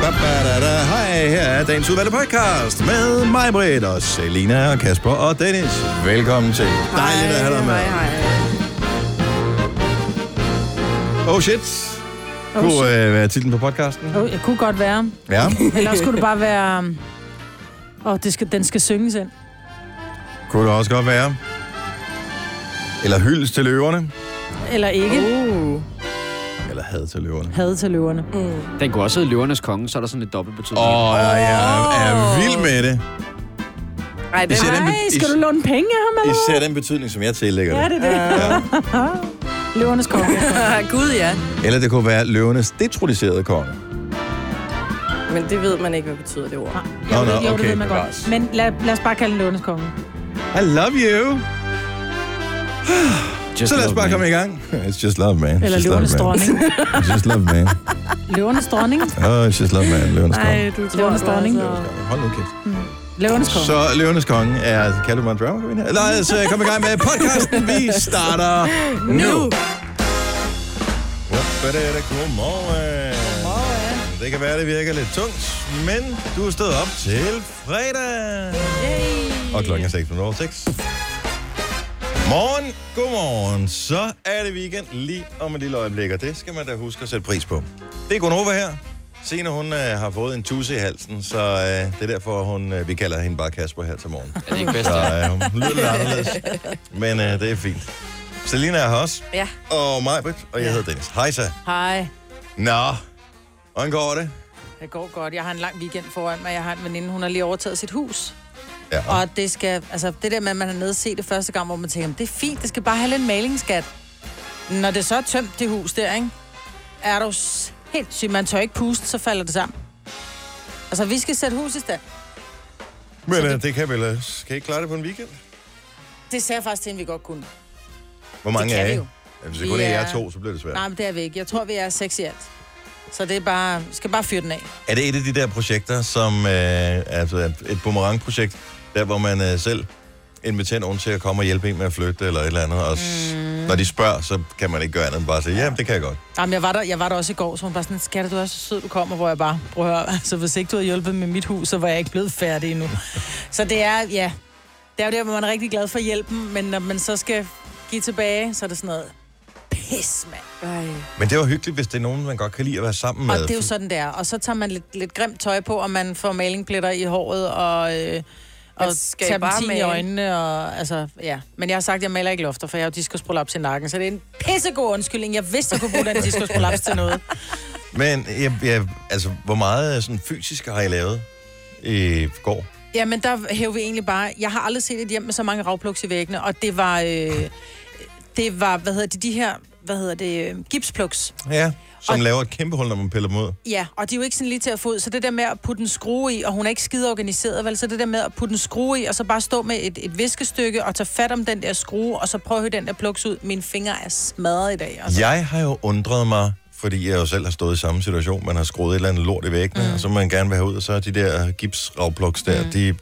Hej, her er dagens udvalgte podcast med mig, Britt, og Selina og Kasper og Dennis. Velkommen til. Dejligt at have dig med. Hej, hej. Oh shit. Oh, Kunne shit. øh, være titlen på podcasten. Oh, jeg kunne godt være. Ja. Eller også skulle det bare være... Åh, oh, det skal, den skal synges ind. Kunne det også godt være. Eller hyldes til løverne. Eller ikke. Uh. Had til løverne. Had til løverne. Mm. Den kunne også hedde Løvernes Konge, så er der sådan lidt dobbelt betydning. Åh, oh, jeg er, er vild med det. Ej, det Især den, Nej, be- skal du låne penge af ham, eller især den betydning, som jeg tillægger hvad? Ja, det. det er det. Ja. Løvernes konge. Gud, ja. Eller det kunne være løvernes detroniserede konge. Men det ved man ikke, hvad betyder det ord. Nå, det, nå, jo, det okay, ved man godt. Men lad, lad os bare kalde den løvernes konge. I love you. Just Så lad os bare me. komme i gang. It's just love, man. Eller just love, løvernes man. dronning. It's just love, man. Løvernes dronning. Oh, it's just love, man. Løvernes konge. Du Løvernes dronning. Hold nu kæft. Løvernes konge. Så Løvernes konge er... Kalder du mig en drama her? Lad os øh, komme i gang med podcasten. Vi starter nu. Godmorgen. Det kan være, det virker lidt tungt, men du er stået op til fredag. Yay. Og klokken er 6 over 6. Morgen, godmorgen. Så er det weekend lige om et lille øjeblik, og det skal man da huske at sætte pris på. Det er Gunova her. Signe, hun øh, har fået en tusse i halsen, så øh, det er derfor, hun, øh, vi kalder hende bare Kasper her til morgen. Er det ikke bedst? Så øh, hun lyder lidt anderledes, men øh, det er fint. Selina er her også, Ja. og Majbrit, og jeg Ja. hedder Dennis. Hej så. Hej. Nå, hvordan går det? Det går godt. Jeg har en lang weekend foran mig. Jeg har en veninde, hun har lige overtaget sit hus. Ja, Og det skal, altså det der med, at man og se det første gang, hvor man tænker, det er fint, det skal bare have lidt malingsskat. Når det så er tømt, det hus der, ikke? Er du helt syg. Man tør ikke puste, så falder det sammen. Altså, vi skal sætte hus i stand. men øh, det kan vel... Skal I ikke klare det på en weekend? Det sagde jeg faktisk til, at vi godt kunne. Hvor mange kan er vi I? jo. Ja, Hvis det kun er jer er- to, så bliver det svært. Nej, men det er vi ikke. Jeg tror, vi er seks i alt. Så det er bare, skal bare fyre den af. Er det et af de der projekter, som øh, altså et- et boomerang-projekt, der hvor man øh, selv inviterer nogen til at komme og hjælpe en med at flytte eller et eller andet, og s- Mm. når de spørger, så kan man ikke gøre andet end bare at sige, ja, det kan jeg godt. Jamen, jeg var der, jeg var der også i går, så hun bare sådan, skatter, du er så sød, du kommer, hvor jeg bare, prøv at høre, altså hvis ikke du havde hjulpet med mit hus, så var jeg ikke blevet færdig endnu. så det er, ja, det er jo der, hvor man er rigtig glad for hjælpen, men når man så skal give tilbage, så er det sådan noget, pis, mand. Ej. Men det var hyggeligt, hvis det er nogen, man godt kan lide at være sammen med. Og det er jo sådan, det er. Og så tager man lidt, lidt grimt tøj på, og man får malingpletter i håret, og, øh, og Men skal I bare terpentin i male? øjnene, og altså, ja. Men jeg har sagt, at jeg maler ikke lofter, for jeg har jo diskusprolaps i nakken, så det er en pissegod undskyldning. Jeg vidste, jeg kunne bruge den diskusprolaps til noget. Men jeg, jeg, altså, hvor meget øh, sådan, fysisk har I lavet i går? Jamen, der hæver vi egentlig bare... Jeg har aldrig set et hjem med så mange ravpluks i væggene, og det var... Øh, det var, hvad hedder det, de her, hvad hedder det, øh, gipspluks. Ja, som Og- laver et kæmpe hul, når man piller dem ud. Ja, og de er jo ikke sådan lige til at få ud, så det der med at putte en skrue i, og hun er ikke skide organiseret, vel, så det der med at putte en skrue i, og så bare stå med et, et viskestykke og tage fat om den der skrue, og så prøve at høre den der pluks ud. Mine fingre er smadret i dag. Altså. Jeg har jo undret mig, fordi jeg jo selv har stået i samme situation. Man har skruet et eller andet lort i væggene, mm. og så man gerne vil have ud, og så er de der gipsravpluks der, mm. de,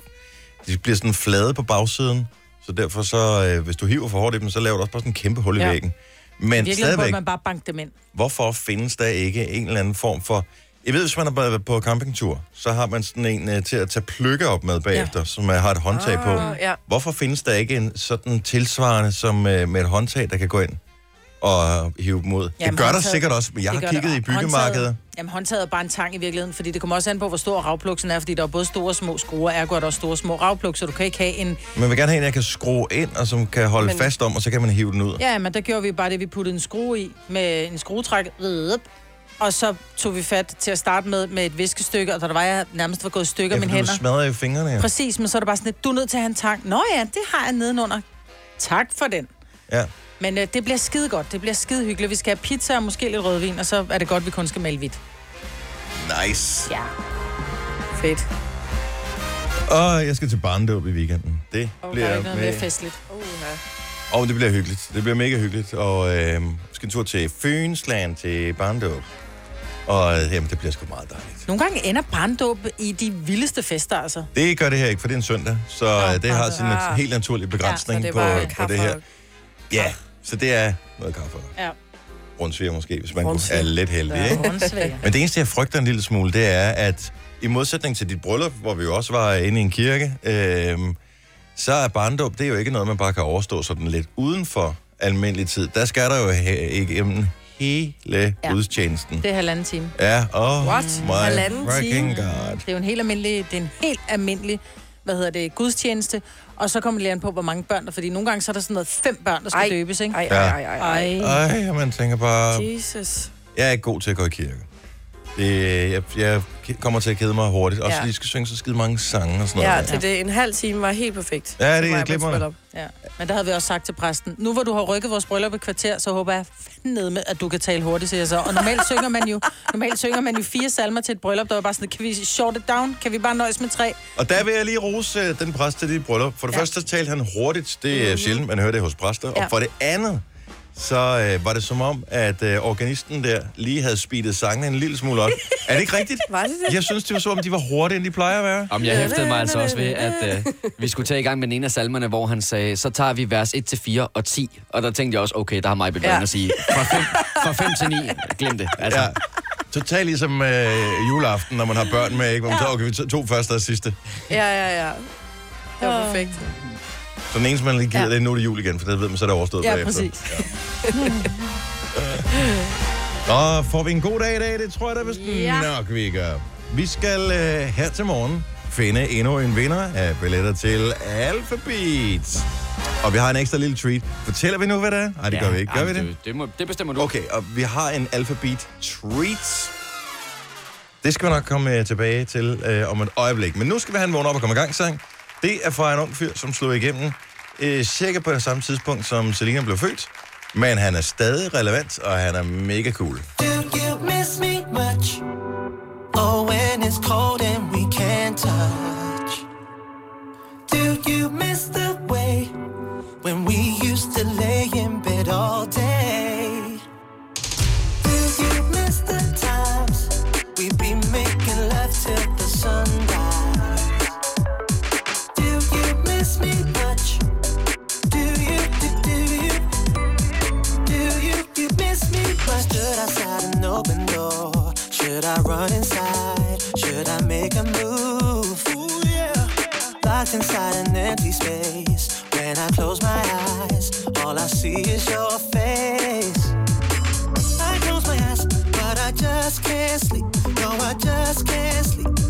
de bliver sådan flade på bagsiden. Så derfor så, øh, hvis du hiver for hårdt i dem, så laver du også bare sådan en kæmpe hul i Ja. væggen. Men Virkelig burde stadigvæk, man bare banke dem ind. hvorfor findes der ikke en eller anden form for... Jeg ved, hvis man har været på campingtur, så har man sådan en uh, til at tage pløkke op med bagefter, ja. som uh, har et håndtag på. Ah, ja. Hvorfor findes der ikke en sådan tilsvarende som uh, med et håndtag, der kan gå ind og hive dem ud? Jamen, det gør der sikkert også, men jeg har kigget det. i byggemarkedet. Jamen, håndtaget er bare en tang i virkeligheden, fordi det kommer også an på, hvor stor ravpluksen er, fordi der er både store og små skruer, er der også store og små ravpluk, så du kan ikke have en... Man vil gerne have en, jeg kan skrue ind, og som kan holde men... Men- fast om, og så kan man hive den ud. Ja, men der gjorde vi bare det, vi puttede en skrue i med en skruetræk, og så tog vi fat til at starte med med et viskestykke, og da der var jeg nærmest var gået stykker Ja, ja, mine hænder. smadrer jo fingrene. Ja. Præcis, men så er det bare sådan lidt, du er nødt til at have en tang. Nå ja, det har jeg nedenunder. Tak for den. ja. Men øh, det bliver skide godt. Det bliver skide hyggeligt. Vi skal have pizza og måske lidt rødvin, og så er det godt, vi kun skal male hvidt. Nice. Ja. Fedt. Og jeg skal til barndåb i weekenden. Det der bliver er ikke noget mere med... festligt. Uh, Og det bliver hyggeligt. Det bliver mega hyggeligt. Og øh, skal en tur til Fynsland til barndåb. Og øh, jamen, det bliver sgu meget dejligt. Nogle gange ender barndåb i de vildeste fester, altså. Det gør det her ikke, for det er en søndag. Så Nå, øh, det har sin nat- helt naturlig begrænsning det på, på det her. Ja, så det er noget kaffe. Ja. rundsviger måske, hvis man kunne, Rundsviger. er lidt heldig, ikke? Rundsvær. Men det eneste, jeg frygter en lille smule, det er, at i modsætning til dit bryllup, hvor vi jo også var inde i en kirke, øh, så er barndåb, det er jo ikke noget, man bare kan overstå sådan lidt uden for almindelig tid. Der skal der jo he- igennem hele ja. Ja. gudstjenesten. Det er halvanden time. Ja, oh What? my Halvanden freaking time? god. Det er jo en helt almindelig, det er en helt almindelig, hvad hedder det, gudstjeneste. Og så kommer an på, hvor mange børn der, fordi nogle gange så er der sådan noget fem børn, der skal Ej. døbes, ikke? Ej, ej, ej. ej. Ej. Ej, man tænker bare, Jesus. jeg er ikke god til at gå i kirke. Det, jeg, jeg kommer til at kede mig hurtigt. Også Ja. fordi jeg skal synge så skide mange sange og sådan Ja, noget. til det en halv time var helt perfekt. Ja, det er glimrende. Ja. Men der havde vi også sagt til præsten, nu hvor du har rykket vores bryllup et kvarter, så håber jeg fandme med, at du kan tale hurtigt, siger jeg så. Og normalt synger man jo, normalt synger man jo fire salmer til et bryllup, der var bare sådan, kan vi short it down? Kan vi bare nøjes med tre? Og der vil jeg lige rose uh, den præst til dit bryllup. For det ja. Første talte han hurtigt. Det er mm. sjældent, man hører det hos præster. Ja. Og for det andet, så uh, var det som om, at uh, organisten der lige havde speedet sangene en lille smule op. er det ikke rigtigt? Var det det? Jeg synes, det var så, om de var hurtige, end de plejer at være. Om jeg hæftede mig altså også ved, at øh, vi skulle tage i gang med den ene af salmerne, hvor han sagde, så tager vi vers 1-4 og 10. Og der tænkte jeg også, okay, der har mig begyndt Ja. ja. at sige, fra 5, fra 5 til 9, glem det. Altså, Ja. ja. Totalt ligesom øh, juleaften, når man har børn med, ikke? hvor man tager, okay, to første og sidste. Ja, ja, ja. Det var perfekt. Så den eneste, man lige giver, ja. Ja. det er nu er det jul igen, for det ved man, så er det overstået Ja, bagefter. præcis. Og får vi en god dag i dag? Det tror jeg da vist Ja. nok, vi gør. Vi skal øh, her til morgen finde endnu en vinder af billetter til Alphabet. Og vi har en ekstra lille treat. Fortæller vi nu, hvad det er? Nej, det gør vi ikke. Gør vi det? Det, det, må, det bestemmer du. Okay, og vi har en Alphabet treat. Det skal vi nok komme øh, tilbage til øh, om et øjeblik. Men nu skal vi have en vågn op og komme i gang sang. Det er fra en ung fyr, som slog igennem øh, cirka på det samme tidspunkt, som Selina blev født. Men han er stadig relevant, og han er mega cool. Do you miss me much? Oh, when it's cold and we can't touch. Do you miss the way when we used to lay in bed all day? Door. Should I run inside? Should I make a move? Ooh, yeah. Locked inside an empty space. When I close my eyes, all I see is your face. I close my eyes, but I just can't sleep. No, I just can't sleep.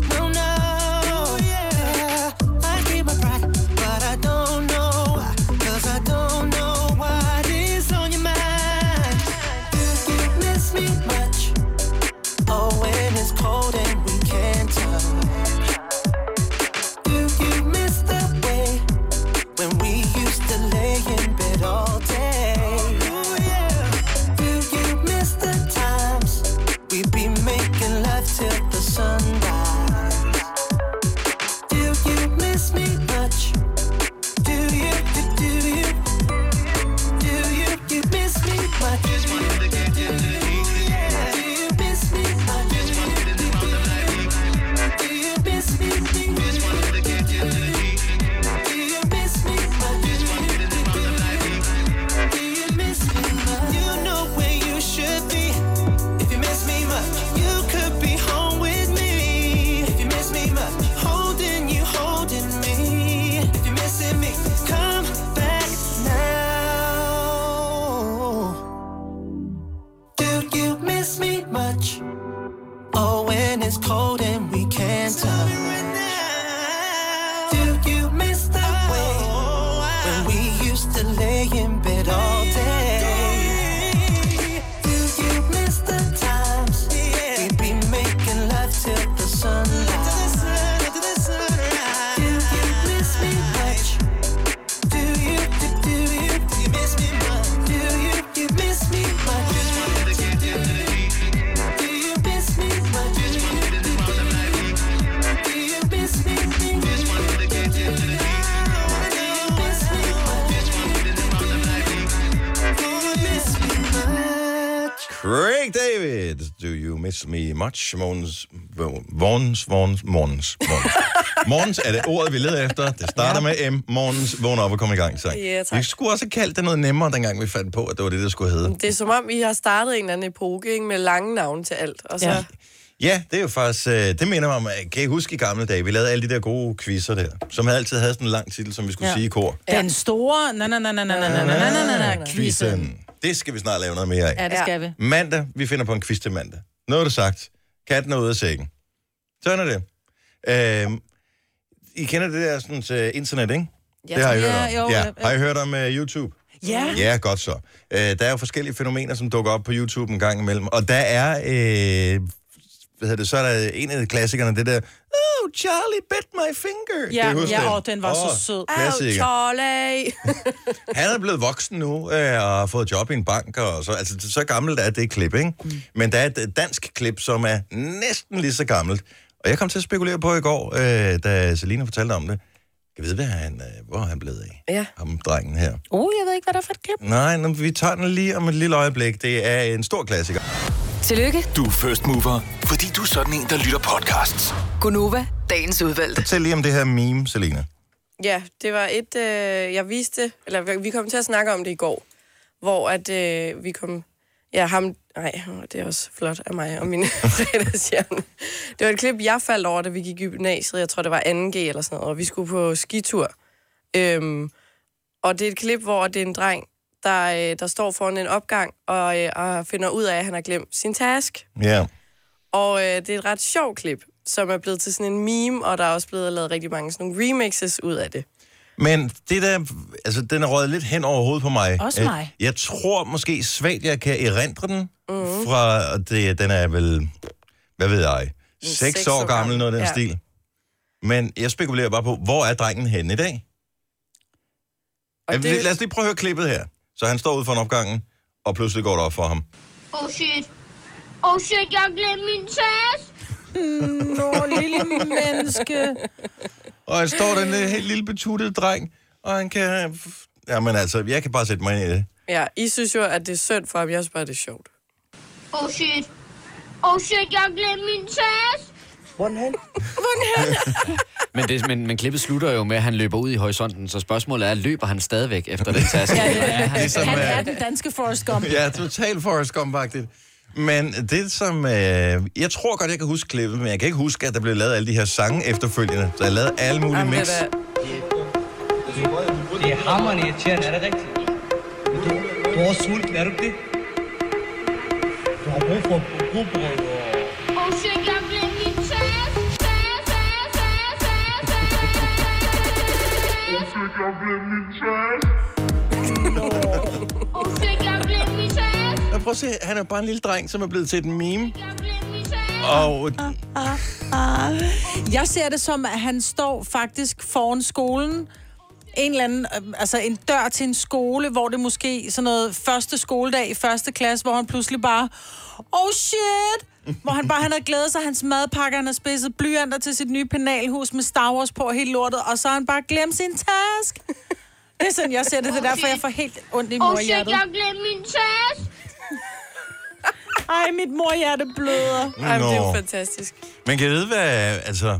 Much. Morgens, Morgens, Morgens, Morgens, Morgens. Morgens er det ordet, vi leder efter. Det starter med M. Morgens, vågn op og kom i gang. Sang. Ja, tak. vi skulle også have kaldt det noget nemmere, dengang vi fandt på, at det var det, det skulle hedde. Det er som om, I har startet en eller anden epoke ikke, med lange navne til alt. Og så, Ja. ja. Ja, det er jo faktisk, øh, det minder mig om, at- kan I huske i gamle dage, vi lavede alle de der gode quizzer der, som altid havde sådan en lang titel, som vi skulle ja. Ja. sige i kor. Den store... Na, na, na, na, na, na, na, na, na, na, na, quizzen. Det skal vi snart lave noget mere af. Ja, det skal vi. Mandag, vi finder på en quiz til mandag. Noget er det sagt. Katten er ude af sækken. Sådan er det. Øh, I kender det der sådan, uh, internet, ikke? Ja, det har I ja, hørt om. jo, ja. ja. Har I hørt om uh, YouTube? Ja. Ja, godt så. Øh, der er jo forskellige fænomener, som dukker op på YouTube en gang imellem. Og der er, øh, hvad hedder det, så er der en af klassikerne, det der, Oh, Charlie bit my finger. Ja, Kan ja, den? og den var så Åh, sød. Klassiker. Charlie! Han er blevet voksen nu øh, og har fået job i en bank. Og så, altså, så gammelt er det klip, ikke? Mm. Men der er et dansk klip, som er næsten lige så gammelt. Og jeg kom til at spekulere på i går, øh, da Selina fortalte om det. Jeg ved, hvad han, øh, hvor han blevet af? Ja. Ham drengen her. Uh, jeg ved ikke, hvad der er for et klip. Nej, nå, vi tager den lige om et lille øjeblik. Det er en stor klassiker. Tillykke, Du er first mover, fordi du er sådan en, der lytter podcasts. Gunova, dagens udvalgte. Fortæl lige om det her meme, Selina. Ja, det var et, øh, jeg viste, eller vi kom til at snakke om det i går, hvor at øh, vi kom, ja, ham, nej, det er også flot af mig og mine fredagshjerne. Det var et klip, jeg faldt over, da vi gik i gymnasiet, jeg tror, det var 2G eller sådan noget, og vi skulle på skitur. Øhm, og det er et klip, hvor det er en dreng, der, øh, der står foran en opgang og, øh, og finder ud af, at han har glemt sin task. Ja. Og øh, det er et ret sjovt klip, som er blevet til sådan en meme, og der er også blevet lavet rigtig mange sådan nogle remixes ud af det. Men det der, altså den er røget lidt hen over hovedet på mig. Også mig. Jeg tror måske svagt, jeg kan erindre den mm. fra, det, den er vel, hvad ved jeg, seks år år gammel, gammel, noget af den ja. stil. Men jeg spekulerer bare på, hvor er drengen henne i dag? Og Det... Lad os lige prøve at høre klippet her. Så han står ude for en opgangen, og pludselig går det op for ham. Oh shit. Oh shit, jeg glemte min taske. Nå, lille menneske. Og han står der en helt lille betuttet dreng, og han kan... Jamen altså, jeg kan bare sætte mig ind i det. Ja, I synes jo, at det er synd for ham. Jeg synes bare, det er sjovt. Oh shit. Oh shit, jeg glemte min taske. Men, det, men, men klippet slutter jo med, at han løber ud i horisonten, så spørgsmålet er, løber han stadigvæk efter den taske? ja, ja, han, Ligesom, Han er den danske Forrest Gump. Ja, totalt Forrest gump -agtigt. Men det som... Øh, jeg tror godt, jeg kan huske klippet, men jeg kan ikke huske, at der blev lavet alle de her sange efterfølgende. Så jeg lavede alle mulige Jamen, mix. det er, Det er hammerende irriterende, er det rigtigt? Du, du er sulten, er du det? Du har brug for rugbrød jeg glemte min taske. Og prøv at se, han er bare en lille dreng, som er blevet til et meme. Jeg. Og Jeg ser det som, at han står faktisk foran skolen. En eller anden, øh, altså en dør til en skole, hvor det måske sådan noget første skoledag i første klasse, hvor han pludselig bare, oh shit! Hvor han bare han har glædet sig, hans madpakker, han har spidset blyanter til sit nye penalhus med Star Wars på og helt lortet, og så har han bare glemt sin task. Det er sådan, jeg ser det. Det er derfor, jeg får helt ondt i Oh shit, morhjertet. jeg glemte min taske. Ej, mit morhjerte bløder. ej, men det er jo fantastisk. Men kan jeg vide, hvad... Altså,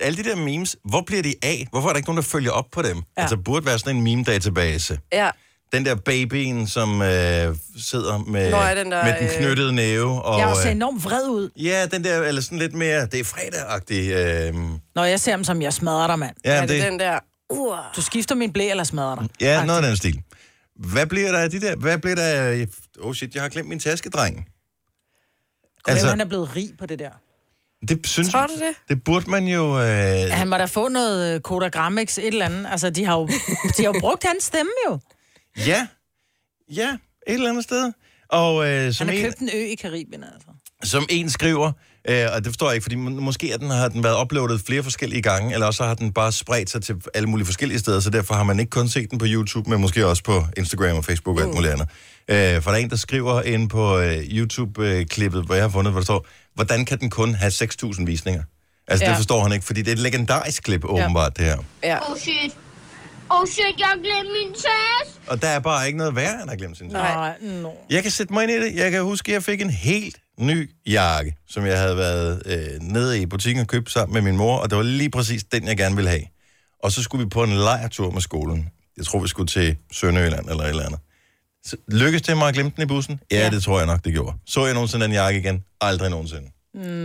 alle de der memes, hvor bliver de af? Hvorfor er der ikke nogen, der følger op på dem? Ja. Altså, burde være sådan en meme-database. Ja, Den der babyen, som øh, sidder med, Nå, ja, den der, med den øh, knyttede næve. Og, Jeg ser øh, enormt vred ud. ja, den der, eller sådan lidt mere, det er fredag-agtig. Øh, Når jeg ser ham som, jeg smadrer dig, mand. ja, er det den der... Uh, Du skifter min blæ eller smadrer dig. Ja, noget af den stil. Hvad bliver der af de der... Hvad bliver der af... Oh shit, jeg har glemt min taskedreng. Altså, han er blevet rig på det der. det synes Tror du det? Det burde man jo... Øh, Han må da få noget øh, Koda et eller andet. Altså, de har jo, de har jo brugt hans stemme jo. Ja. Ja, et eller andet sted. Og øh, som, Han har en, købt en ø i Karibien, altså. som en skriver, øh, og det forstår jeg ikke, fordi må- måske er den, har den været uploadet flere forskellige gange, eller også har den bare spredt sig til alle mulige forskellige steder, så derfor har man ikke kun set den på YouTube, men måske også på Instagram og Facebook og alt muligt andet. Øh, for der er en, der skriver ind på øh, YouTube-klippet, hvor jeg har fundet, hvor der står, hvordan kan den kun have 6.000 visninger? Altså, ja. Ja. det forstår han ikke, fordi det er et legendarisk klip, åbenbart, det her. ja. Oh shit. Oh shit, jeg glemte min taske. Og der er bare ikke noget værre, end at glemme sin Nej. Nej, no. Jeg kan sætte mig ind i det. Jeg kan huske, at jeg fik en helt ny jakke, som jeg havde været øh, nede i butikken og købt sammen med min mor, og det var lige præcis den, jeg gerne ville have. Og så skulle vi på en lejretur med skolen. Jeg tror, vi skulle til Sønderjylland eller et eller andet. Så, lykkedes det mig at glemme den i bussen? Ja, ja, det tror jeg nok, det gjorde. Så jeg nogensinde den jakke igen? Aldrig nogensinde.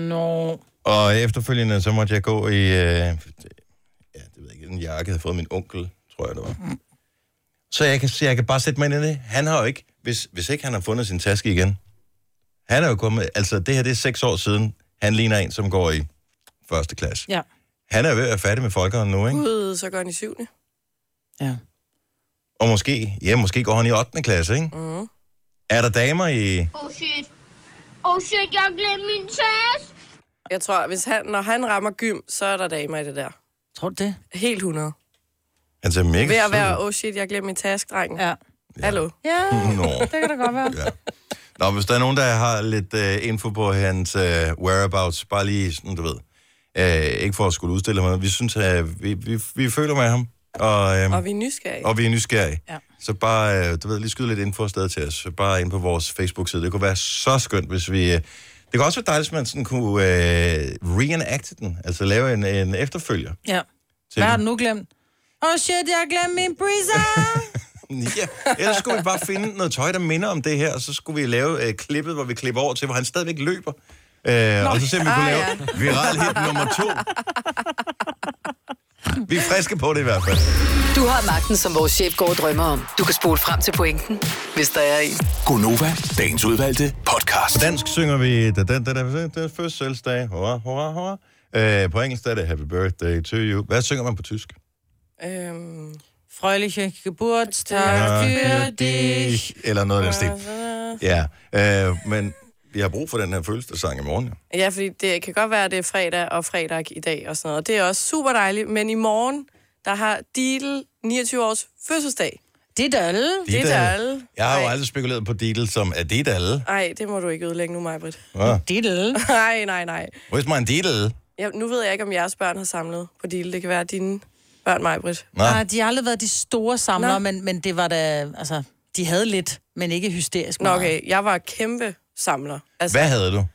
Nå. Og efterfølgende, så måtte jeg gå i, øh, ja, det ved jeg ikke, en jakke, jeg havde fået min onkel, tror jeg det var. Så jeg kan, så jeg kan bare sætte mig ind i det. Han har jo ikke, hvis, hvis ikke han har fundet sin taske igen, han er jo kommet, altså det her, det er seks år siden, han ligner en, som går i første klasse. Ja. Han er ved at være færdig med folkeren nu, ikke? Gud, så går han i syvende. Ja. Og måske, ja, måske går han i 8. klasse, ikke? Mm. Er der damer i... Oh shit. Oh shit, jeg glemte min taske. Jeg tror, hvis han, når han rammer gym, så er der damer i det der. Tror du det? Helt 100. Han ser mega Ved at være, oh shit, jeg glemte min task, drengen. Ja. Hallo. Ja, Nå. det kan da godt være. Ja. Nå, hvis der er nogen, der har lidt uh, info på hans uh, whereabouts, bare lige sådan, du ved. Uh, ikke for at skulle udstille ham, men vi synes, at uh, vi, vi, vi føler med ham. Og, um, Og vi er nysgerrige. og vi er nysgerrige. Ja. Så bare, uh, du ved, lige skyde lidt info afsted til os. Bare ind på vores Facebook-side. Det kunne være så skønt, hvis vi... Uh, det kunne også være dejligt, hvis man sådan kunne uh, reenacte den. Altså lave en, en efterfølger. Ja. til Hvad har den. du nu glemt? Oh shit, jeg har glemt min breezer! Ja, ellers skulle vi bare finde noget tøj, der minder om det her, og så skulle vi lave øh, klippet, hvor vi klipper over til, hvor han stadigvæk løber. Øh, og så ser vi, om vi kunne Ah, lave viral hit nummer to. Vi er friske på det i hvert fald. Du har magten, som vores chef går og drømmer om. Du kan spole frem til pointen, hvis der er en. Gonova, dagens udvalgte podcast. På dansk synger vi, da den, da den, den fødselsdag, hurra, hurra, hurra. Øh, på engelsk er det Happy Birthday to you. Hvad synger man på tysk? Øhm, Frøliche Geburtstag für dich. Eller noget af den stil. Ja, øh, men vi har brug for den her fødselsdagssang i morgen. Ja. Ja, fordi det kan godt være, at det er fredag og fredag i dag og sådan noget. Det er også super dejligt, men i morgen, der har Didel 29 års fødselsdag. Det er alle. Det er Didal. alle. Jeg har jo Ej. aldrig spekuleret på Didel som, er det alle? Ej, det må du ikke ødelægge nu, Majbrit. Ja. Alle. Nej, nej, nej. Where's my Didel? Ja, nu ved jeg ikke, om jeres børn har samlet på Didel. Det kan være dine børn, Majbrit. Nej. Nej, de har aldrig været de store samlere, Nå. men, men det var da, altså, de havde lidt, men ikke hysterisk Nå, meget. okay. Jeg var kæmpe samler. Altså, Hvad havde du?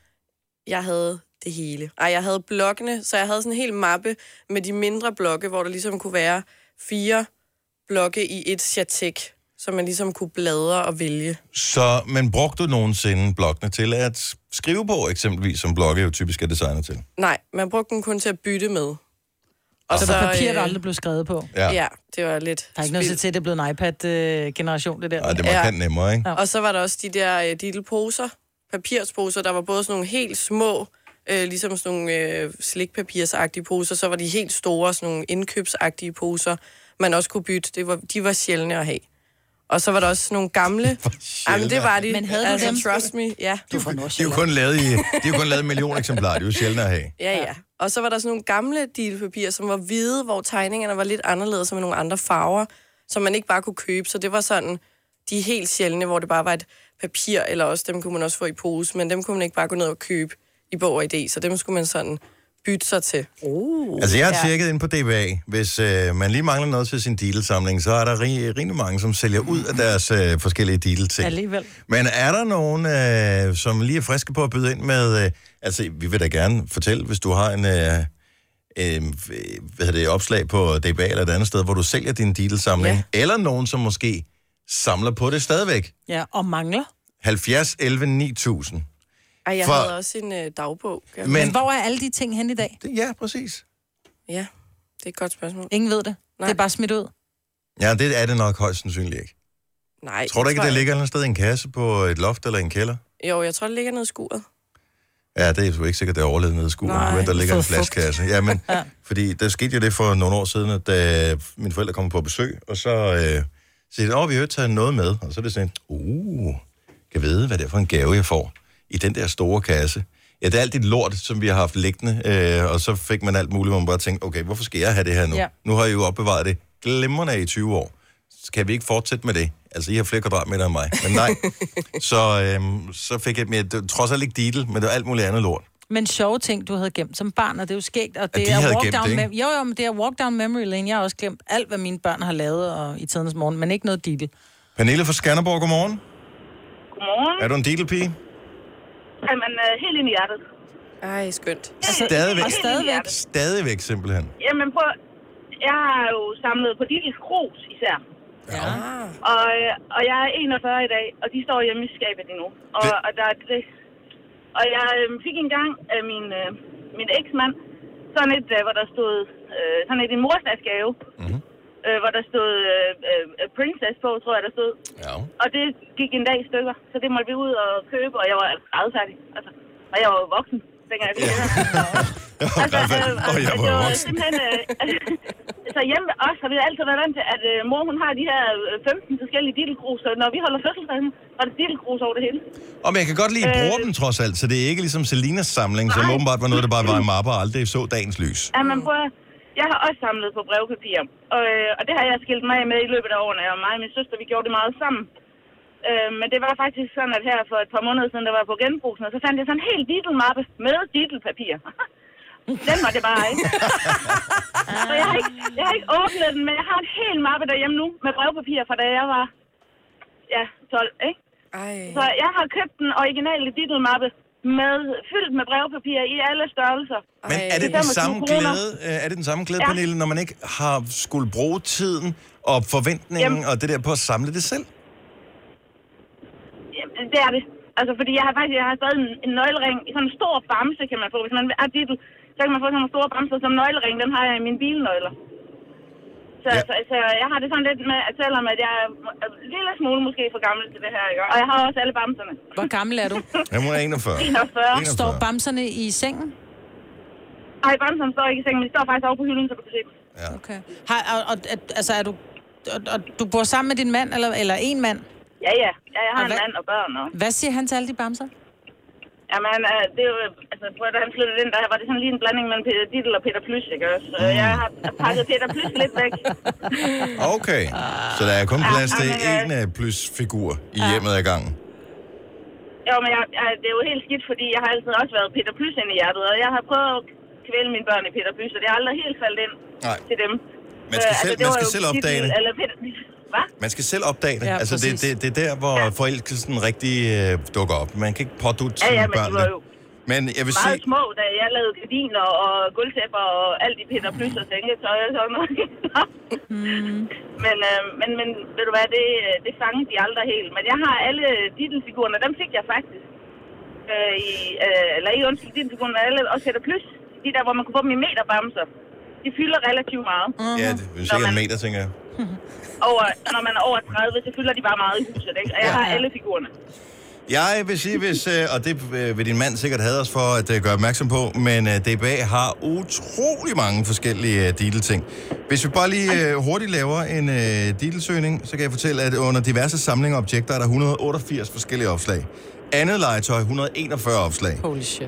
jeg havde det hele. Ej, jeg havde blokkene, så jeg havde sådan en hel mappe med de mindre blokke, hvor der ligesom kunne være fire blokke i et chatek, så man ligesom kunne bladre og vælge. Så, men brugte du nogensinde bloggene til at skrive på, eksempelvis, som blogge jo typisk er designet til? Nej, man brugte den kun til at bytte med. Og Så, så papir, øh, der aldrig blev skrevet på. Ja. Ja, det var lidt Der er ikke noget til, at det er blevet en iPad-generation, det der. Ej, det var Ja. nemmere, ikke? Og så var der også de der øh, lille poser, papirsposer, der var både sådan nogle helt små, øh, ligesom sådan nogle øh, slikpapirsagtige poser, så var de helt store, sådan nogle indkøbsagtige poser, man også kunne bytte. Det var, de var sjældne at have. Og så var der også nogle gamle... Jamen, det var de. Men havde du altså, dem? Trust me, ja. Du er De er jo kun lavet i, de er jo kun lavet million eksemplarer. Det er jo sjældent at have. Ja, ja. Og så var der sådan nogle gamle dealpapirer, som var hvide, hvor tegningerne var lidt anderledes, og med nogle andre farver, som man ikke bare kunne købe. Så det var sådan, de helt sjældne, hvor det bare var et papir, eller også dem kunne man også få i pose, men dem kunne man ikke bare gå ned og købe i bog og idé, så dem skulle man sådan bytte sig til. Uh. Altså, jeg har tjekket ind på DBA. Hvis øh, man lige mangler noget til sin Deedle-samling, så er der rig, rimelig mange, som sælger ud af deres øh, forskellige Deedle-ting. Alligevel. Men er der nogen, øh, som lige er friske på at byde ind med... Øh, altså, vi vil da gerne fortælle, hvis du har en... Øh, øh, hvad hedder det, opslag på DBA eller et andet sted, hvor du sælger din Deedle-samling. Ja. Eller nogen, som måske samler på det stadigvæk. Ja, og mangler. 70, 11, 9000. Ej, jeg For- havde også en øh, dagbog. Men, Men, hvor er alle de ting hen i dag? ja, præcis. ja, det er et godt spørgsmål. Ingen ved det. Nej. Det er bare smidt ud. Ja, det er det nok højst sandsynligt ikke. Nej, Tror du ikke, jeg- det ligger et sted i en kasse på et loft eller en kælder? Jo, jeg tror, det ligger nede i skuret. Ja, det er jo ikke sikkert, det er overlevet nede i skuret, Nej, men der ligger en flaskasse. Ja, men, ja. fordi der skete jo det for nogle år siden, at da mine forældre kom på besøg, og så øh, siger de, åh, vi har jo taget noget med, og så er det sådan, uh, kan vide, hvad det er for en gave, jeg får i den der store kasse. Ja, det er alt det lort, som vi har haft liggende, øh, og så fik man alt muligt, hvor man bare tænkte, okay, hvorfor skal jeg have det her nu? Ja. Nu har I jo opbevaret det glimrende i 20 år. Skal vi ikke fortsætte med det? Altså, I har flere kvadratmeter end mig, men nej. så, øhm, så fik jeg, var trods alt ikke Diddle, men det var alt muligt andet lort. Men sjove ting, du havde gemt som barn, og det er jo skægt. Og det de er walk down det, Jo, jo, men det er walk down memory lane. Jeg har også glemt alt, hvad mine børn har lavet og, i tidens morgen, men ikke noget ditte. Pernille fra Skanderborg, godmorgen. Godmorgen. Er du en Diddle-pige? Jamen, øh, helt ind i hjertet. Ej, skønt. Altså, Stadigvæk. og stadigvæk. Stadigvæk simpelthen. Jamen, prøv, jeg har jo samlet på Dittels Krus især. Ja. Og, øh, og jeg er 41 i dag, og de står hjemme i skabet endnu. Og, Det- og, der, er det, og jeg øh, fik engang af min, øh, min eksmand sådan et, øh, hvor der stod, øh, sådan et en morsdagsgave, Mhm. Øh, hvor der stod øh, øh, Princess på, tror jeg, der stod. Ja. Og det gik en dag i stykker, så det måtte vi ud og købe, og jeg var færdig. Altså, og jeg var voksen, dengang jeg fik det her. Var Altså, øh, og jeg var var voksen. simpelthen... Øh, så hjemme ved os har vi altid været vant til, at øh, mor hun har de her øh, 15 forskellige dittelgrus, så når vi holder fødselsdag, er det dittelgrus over det hele. Og men jeg kan godt lide, at I bruger Øh. dem trods alt, så det er ikke ligesom Selinas samling, som Nej. åbenbart var noget, der bare var i mapper og aldrig så dagens lys. Ja, men prøv at- jeg har også samlet på brevpapir, og, øh, og det har jeg skilt mig af med i løbet af årene, og mig og min søster, vi gjorde det meget sammen. Øh, men det var faktisk sådan, at her for et par måneder siden, der var på genbrugsen, og så fandt jeg sådan en helt dittelmappe med dittelpapir. Den var det bare ikke. så jeg har ikke, jeg har ikke åbnet den, men jeg har en hel mappe derhjemme nu med brevpapir fra da jeg var ja, 12, ikke? Ej. Så jeg har købt den originale dittelmappe med, fyldt med brevpapir i alle størrelser. Men er det den 25 samme glæde, øh, er det den samme glæde, Ja. Pernille, når man ikke har skulle bruge tiden og forventningen Jamen. og det der på at samle det selv? Jamen, det er det. Altså, fordi jeg har faktisk jeg har stadig en, en nøglering, sådan en stor bamse kan man få. Hvis man er dittel, så kan man få sådan en stor bamse som nøglering. Den har jeg i mine bilnøgler. Så, Ja. ja. så, så, jeg har det sådan lidt med, at selvom at jeg er en lille smule måske for gammel til det her, ikke? og jeg har også alle bamserne. Hvor gammel er du? Jeg må 41. 41. Står bamserne i sengen? Nej, bamserne står ikke i sengen, men de står faktisk over på hylden, så du kan se dem. Okay. Har, og, og, altså, er du, og, og, du bor sammen med din mand, eller, eller en mand? Ja, ja. ja jeg har Og en hvad- mand og børn. Og... Hvad siger han til alle de bamser? Jamen, er, det er jo, altså, da han flyttede ind, der var det sådan lige en blanding mellem Peter Dittel og Peter Plys, ikke også? Så Mm. jeg har pakket Peter Plys lidt væk. Okay, så der er kun plads til men, øh, en uh, plus figur i hjemmet ad gangen. Jo, men jeg, jeg, det er jo helt skidt, fordi jeg har altid også været Peter Plys ind i hjertet, og jeg har prøvet at kvæle mine børn i Peter Plys, og det har aldrig helt faldet ind Nej. til dem. Man skal Øh, selv- det man skal selv opdage det. Eller Peter... Hvad? Man skal selv opdage det. Ja, altså, det, det, det er der, hvor ja. forelskelsen rigtig uh, dukker op. Man kan ikke pådutte Ja, sine ja, men børn de var det. Men jeg vil meget sige, små, da jeg lavede gardiner og gulvtæpper og alt i Peter Plys og sengetøj og sådan noget. men, øh, men, men ved du hvad, det, det fangede de aldrig helt. Men jeg har alle titelfigurerne, dem fik jeg faktisk. Øh, i, øh, eller ikke undskyld, titelfigurerne, alle også Peter Plys. De der, hvor man kunne få dem i meterbamser. De fylder relativt meget. ja, det er Når sikkert en man- meter, tænker jeg. Over, når man er over 30, så fylder de bare meget i huset, ikke? Og jeg har alle figurerne. Jeg vil sige, hvis, øh, og det øh, vil din mand sikkert have os for at øh, gøre opmærksom på, men DBA har utrolig mange forskellige Diddle-ting. Hvis vi bare lige hurtigt laver en Diddle-søgning, så kan jeg fortælle, at under diverse samlinger og objekter er der 188 forskellige opslag. Andet legetøj 141 opslag.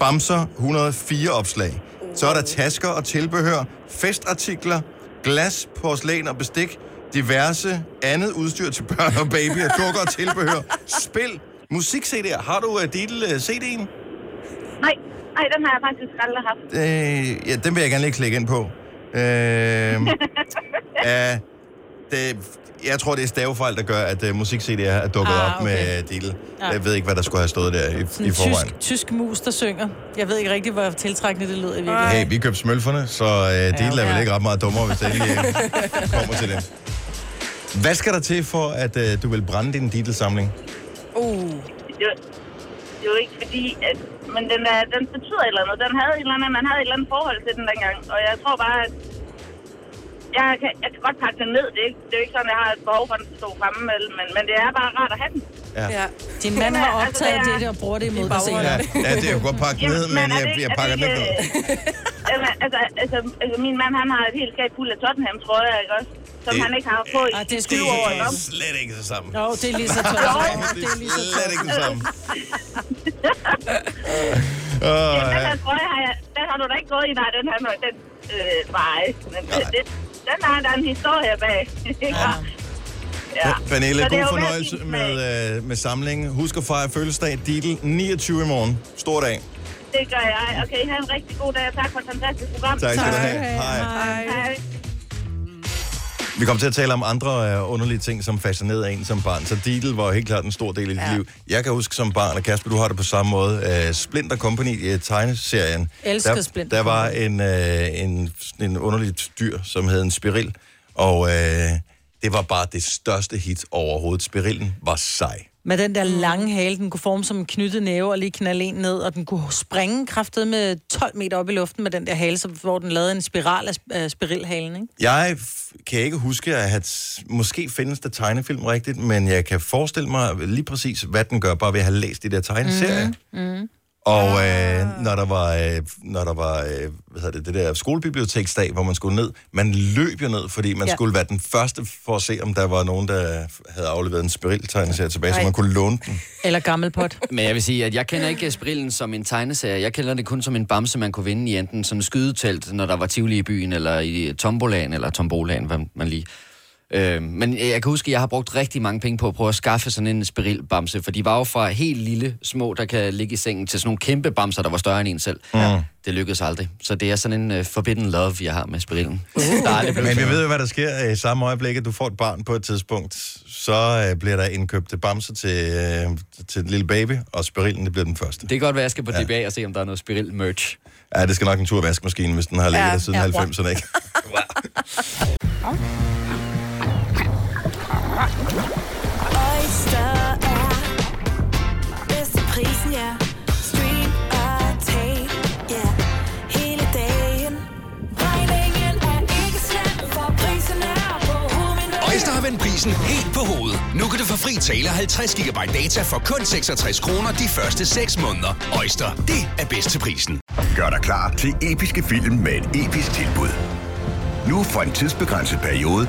Bamser 104 opslag. Så er der tasker og tilbehør, festartikler, glas, porcelæn og bestik, diverse andet udstyr til børn og babyer, dukker og tilbehør, spil, musik-CD'er. Har du uh, Diddle uh, CD'en? Nej, nej, den har jeg faktisk aldrig haft. Øh, ja, den vil jeg gerne lige klikke ind på. Øh, ja, det, jeg tror, det er stavefejl, der gør, at uh, musik-CD'er er dukket Ah, op okay. med Diddle. Ja. Jeg ved ikke, hvad der skulle have stået der i, Sådan i en forvejen. tysk, tysk mus, der synger. Jeg ved ikke rigtig, hvor tiltrækkende det lød i virkeligheden. Hey, vi købte smølferne, så uh, Diddle er vel ja. ikke ret meget dummere, hvis det endelig øh, kommer til det. Hvad skal der til for, at uh, du vil brænde din Diddle-samling? Uh. det, var- det ikke fordi, at... Men den, er, den betyder et eller andet. Den havde et eller andet, man havde et eller andet forhold til den dengang. Og jeg tror bare, at... Jeg kan, jeg kan godt pakke den ned. Det er, ikke, det er jo ikke sådan, at jeg har et behov for, at den skal stå fremme. Men, men det er bare rart at have den. Ja. Ja. Din mand har Altså, optaget det er- det og bruger det imod dig senere. Ja, ja, det er jo godt pakket ned, men er jeg, det- jeg er pakker det ikke Jamen, altså, altså, altså, min mand, han har et helt skab fuld af Tottenham, tror jeg, ikke også? Som Det- han ikke har på i Ah, det er sgu 20 år? Det er slet ikke det samme. Jo, det er lige så tørt. Det er slet ikke det samme. Ja, den ja. her trøje har jeg, den har du da ikke gået i, nej, den her, den, øh, nej. Men det, det, den har der er en historie bag. Ikke? Ja. Pernille, er god fornøjelse med, øh, med samlingen. Husk at fejre fødselsdag Diddle 29 i morgen. Stor dag. Det gør jeg. Okay, have en rigtig god dag, og tak for et fantastisk program. Tak skal du have. Hej. Hej. Hej. Vi kommer til at tale om andre uh, underlige ting, som fascinerede en som barn. Så Diddle var helt klart en stor del af dit Ja. liv. Jeg kan huske som barn, og Kasper, du har det på samme måde, uh, Splinter Company i tegneserien. Elskede der, Splinter Der var en, uh, en, en underlig dyr, som hed en spiril, og uh, det var bare det største hit overhovedet. Spirillen var sej. Med den der lange hale, den kunne forme som en knyttet næve og lige knalde en ned, og den kunne springe kraftet med 12 meter op i luften med den der hale, så, hvor den lavede en spiral af sp- af spirilhalen, ikke? Jeg kan ikke huske, at have, måske findes der tegnefilm rigtigt, men jeg kan forestille mig lige præcis, hvad den gør, bare ved at have læst de der tegneserier. Mm. Mm. Og øh, når der var, øh, når der var øh, hvad hedder det, det der skolebiblioteksdag, hvor man skulle ned, man løb jo ned, fordi man Ja. skulle være den første for at se, om der var nogen, der havde afleveret en spiriltegneserie tilbage, så Ej. man kunne låne den. Eller gammelpot. Men jeg vil sige, at jeg kender ikke Sprillen som en tegneserie. Jeg kender det kun som en bamse, man kunne vinde i enten sådan en skydetelt, når der var Tivoli i byen, eller i tombolaen, eller tombolaen, hvad man lige... Øh, men jeg kan huske, at jeg har brugt rigtig mange penge på at prøve at skaffe sådan en spiril-bamse, for de var jo fra helt lille små, der kan ligge i sengen, til sådan nogle kæmpe bamser, der var større end en selv. Mm. Det lykkedes aldrig. Så det er sådan en uh, forbidden love, jeg har med spirillen. Der blevet Men vi ved jo, hvad der sker i samme øjeblik, at du får et barn på et tidspunkt. Så øh, bliver der indkøbt bamser til, øh, til den lille baby, og spirillen det bliver den første. Det kan godt være, at jeg skal på DBA og se, om der er noget spiril-merch. Ja, det skal nok en tur vaskemaskinen, hvis den har ligget Ja, der siden ja. 90'erne, ikke? Oyster er bedst til prisen, ja. Stream og tag, ja. Hele dagen. Regningen er ikke slem, for prisen er på hovedet. Øjster har vendt prisen helt på hovedet. Nu kan du få fri tale 50 GB data for kun 66 kroner de første 6 måneder. Øjster, det er bedst til prisen. Gør dig klar til episke film med et episk tilbud. Nu for en tidsbegrænset periode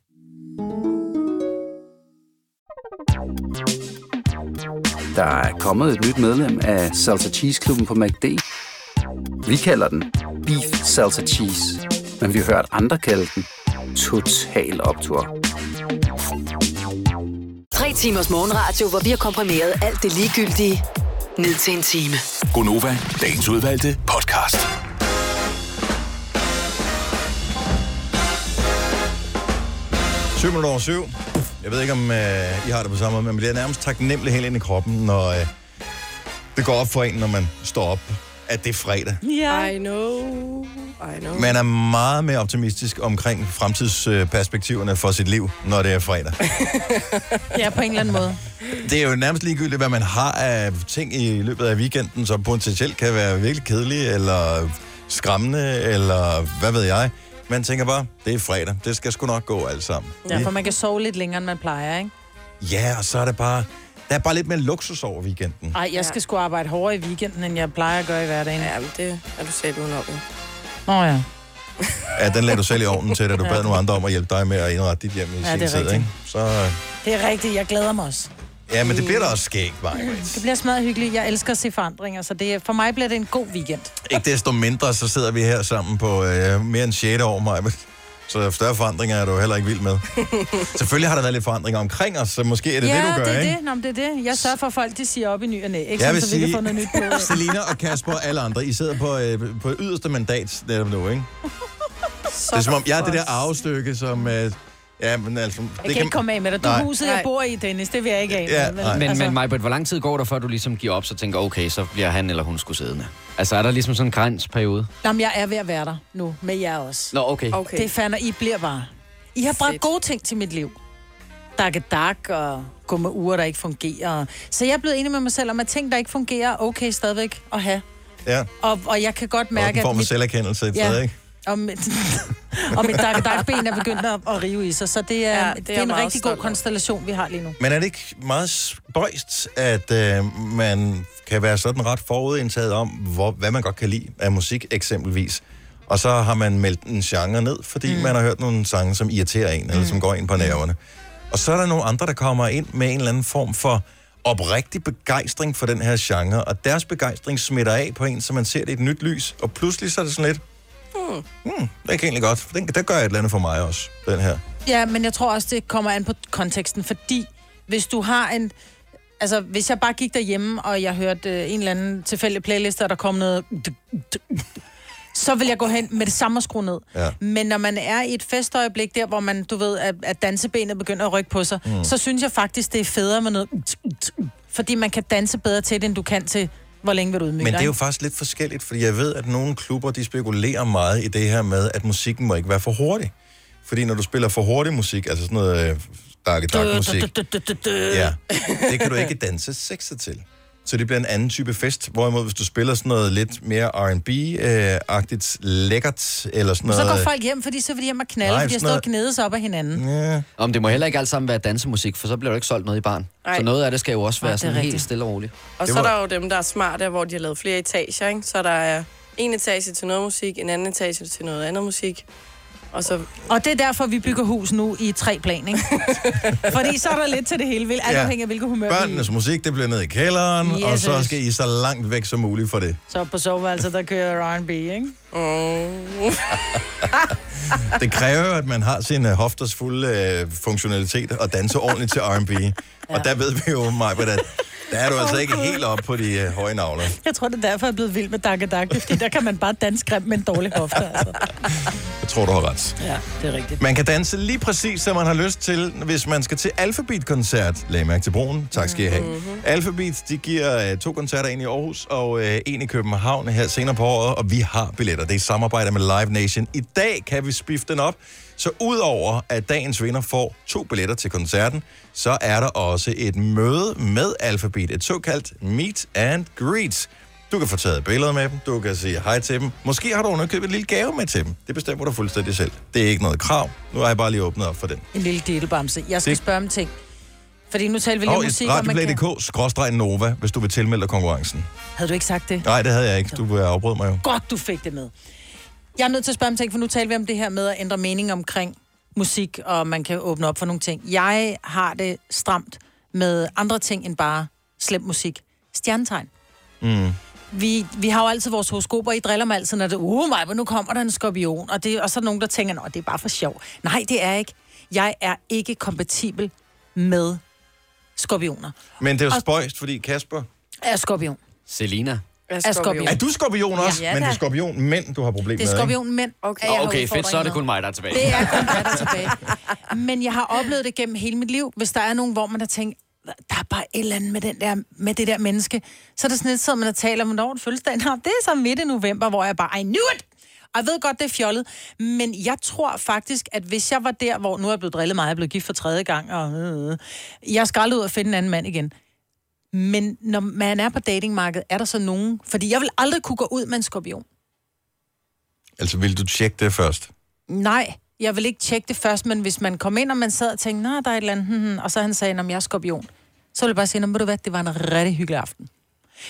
Der er kommet et nyt medlem af Salsa Cheese Klubben på MACD. Vi kalder den Beef Salsa Cheese, men vi har hørt andre kalde den Total Optor. Tre timers morgenradio, hvor vi har komprimeret alt det ligegyldige ned til en time. Gonova, dagens udvalgte podcast. Syv minutter over syv. Jeg ved ikke, om øh, I har det på samme måde, men man bliver nærmest taknemmelig helt ind i kroppen, når øh, det går op for en, når man står op, at det er fredag. Ja. I know. I know. Man er meget mere optimistisk omkring fremtidsperspektiverne for sit liv, når det er fredag. Ja, på en eller anden måde. Det er jo nærmest ligegyldigt, hvad man har af ting i løbet af weekenden, som potentielt kan være virkelig kedelige, eller skræmmende, eller hvad ved jeg. Man tænker bare, det er fredag. Det skal sgu nok gå alt sammen. Ja, for man kan sove lidt længere, end man plejer, ikke? Ja, og så er det bare... Der er bare lidt mere luksus over weekenden. Ej, jeg skal sgu arbejde hårdere i weekenden, end jeg plejer at gøre i hverdagen. Ja, men det er du selv uden om. Åh oh, ja. Ja, den lagde du selv i ovnen til, da du Ja. bad nogle andre om at hjælpe dig med at indrette dit hjem i Ja, sin det er tid, rigtigt. ikke? Så, øh, Det er rigtigt, jeg glæder mig også. Ja, men det bliver da også skægt, Maja. Det bliver smadret hyggeligt. Jeg elsker at se forandringer, så det, for mig bliver det en god weekend. Ikke desto mindre, så sidder vi her sammen på øh, mere end 6. år, Maja. Så større forandringer er du heller ikke vild med. Selvfølgelig har der været lidt forandringer omkring os, så måske er det ja, det, du gør, det er ikke? det. Nå, men det er det. Jeg sørger for, at folk de siger op i ny og næ, ikke? Jeg vil så vi kan sige, få noget nyt på. Selina og Kasper og alle andre, I sidder på, øh, på yderste mandat netop nu, ikke? det er som om, jeg er det der arvestykke, som... Øh, ja, men altså... Jeg kan ikke komme af med dig. Du er huset, jeg bor i, Dennis. Det vil jeg ikke af med. Ja, men, nej. Men, altså, men Majbert, hvor lang tid går der, før du ligesom giver op, så tænker, okay, så bliver han eller hun skulle siddende? Altså, er der ligesom sådan en grænsperiode? Jamen, jeg er ved at være der nu, med jer også. Nå, okay. okay. Det fanden, I bliver bare. I har bragt gode ting til mit liv. Dakke dak og gå med uger, der ikke fungerer. Så jeg er blevet enig med mig selv om, at ting, der ikke fungerer, er okay stadigvæk at have. Ja. Og, og jeg kan godt mærke, en form for mit, selverkendelse et Ja. sted, ikke? Og mit, og mit dak, dakben er begyndt at, at rive i sig. Så det er, Ja, det det er er jeg en rigtig god konstellation, vi har lige nu. Men er det ikke meget spøjst, at øh, man kan være sådan ret forudindtaget om, hvor, hvad man godt kan lide af musik eksempelvis, og så har man meldt en genre ned, fordi mm. man har hørt nogle sange, som irriterer en, eller som går ind på nerverne. Og så er der nogle andre, der kommer ind med en eller anden form for oprigtig begejstring for den her genre, og deres begejstring smitter af på en, så man ser det i et nyt lys, og pludselig så er det sådan lidt, Hmm. hmm, det kan egentlig godt, den, der gør et eller andet for mig også, den her. Ja, men jeg tror også, det kommer an på konteksten, fordi hvis du har en... Altså, hvis jeg bare gik derhjemme, og jeg hørte øh, en eller anden tilfældig playlist, og der kom noget... Så vil jeg gå hen med det samme og skrue ned. Ja. Men når man er i et festøjeblik der, hvor man, du ved, at, at dansebenet begynder at rykke på sig, mm. så synes jeg faktisk, det er federe med noget... Fordi man kan danse bedre til det, end du kan til, hvor længe vil du udmygge Men det er jo faktisk lidt forskelligt, fordi jeg ved, at nogle klubber, de spekulerer meget i det her med, at musikken må ikke være for hurtig. Fordi når du spiller for hurtig musik, altså sådan noget øh, dark musik, ja, det kan du ikke danse sexet til. Så det bliver en anden type fest. Hvorimod, hvis du spiller sådan noget lidt mere R&B-agtigt, lækkert, eller sådan Så noget... går folk hjem, fordi så vil de hjem og knalde, Nej, fordi de har stået og sig op af hinanden. Ja. Om det må heller ikke alt sammen være dansemusik, for så bliver der ikke solgt noget i barn. Nej. Så noget af det skal jo også være er sådan helt rigtigt. stille og roligt. Og så er der jo dem, der er smarte, hvor de har lavet flere etager, ikke? Så der er en etage til noget musik, en anden etage til noget andet musik. Og så... Og det er derfor, vi bygger hus nu i tre plan, ikke? Fordi så er der lidt til det hele, alt Ja. afhængig af, hvilket humør vi er. Børnenes musik, det bliver ned i kælderen, yes, og så skal I så langt væk som muligt for det. Så på soveværelset, der kører R&B, ikke? Mm. Det kræver jo, at man har sin uh, hofters fulde uh, funktionalitet og danse ordentligt til R&B. Ja. Og der ved vi jo, Maja, at der er du altså ikke helt op på de uh, høje navler. Jeg tror, det er derfor, jeg er blevet vild med Dakka, fordi der kan man bare danse grimt med en dårlig hofte, altså. Jeg tror, du har ret. Ja, det er rigtigt. Man kan danse lige præcis, som man har lyst til, hvis man skal til Alphabet-koncert. Lag mærke til broen. Tak skal I have. Mm-hmm. Alphabet, de giver uh, to koncerter, en i Aarhus og uh, en i København her senere på året, og vi har billetter. Det er i samarbejde med Live Nation. I dag kan vi spifte den op, så udover at dagens vinder får to billetter til koncerten, så er der også et møde med Alphabet, et såkaldt meet and greet. Du kan få taget billeder med dem, du kan sige hej til dem. Måske har du underkøbet et lille gave med til dem. Det bestemmer du fuldstændig selv. Det er ikke noget krav. Nu har jeg bare lige åbnet op for den. En lille delebamse. Jeg skal Det- spørge om ting. Fordi nu taler vi lige om musik, og man kan... skråstreg Nova, hvis du vil tilmelde dig konkurrencen. Havde du ikke sagt det? Nej, det havde jeg ikke. Du afbrød mig jo. Godt, du fik det med. Jeg er nødt til at spørge om ting, for nu taler vi om det her med at ændre mening omkring musik, og man kan åbne op for nogle ting. Jeg har det stramt med andre ting end bare slem musik. Stjernetegn. Mm. Vi, vi har jo altid vores horoskoper, I driller mig altid, når det er, uh, mig, nu kommer der en skorpion, og, det, og så er der nogen, der tænker, nå, det er bare for sjov. Nej, det er ikke. Jeg er ikke kompatibel med skorpioner. Men det er jo Og- spøjst, fordi Kasper... Er skorpion. Selina. Er skorpion. Er du skorpion også? Ja, men da. det er skorpion mænd, du har problemer Det er med, skorpion mænd. Okay, Nå, okay, fedt, så er det kun mig, der er tilbage. Det er kun mig, der er tilbage. Men jeg har oplevet det gennem hele mit liv. Hvis der er nogen, hvor man har tænkt, der er bare et eller andet med, den der, med det der menneske. Så er der sådan lidt, så man og taler om, hvornår det fødselsdag. Nå, det er så midt i november, hvor jeg bare, I knew it! Og jeg ved godt, det er fjollet. Men jeg tror faktisk, at hvis jeg var der, hvor nu er jeg blevet drillet meget, jeg er blevet gift for tredje gang, og øh, jeg skal aldrig ud og finde en anden mand igen. Men når man er på datingmarkedet, er der så nogen... Fordi jeg vil aldrig kunne gå ud med en skorpion. Altså, vil du tjekke det først? Nej, jeg vil ikke tjekke det først, men hvis man kom ind, og man sad og tænkte, nej, der er et eller andet, hmm, hmm, og så han sagde, om jeg er skorpion, så vil jeg bare sige, "Nå, ved du hvad, det var en rigtig hyggelig aften.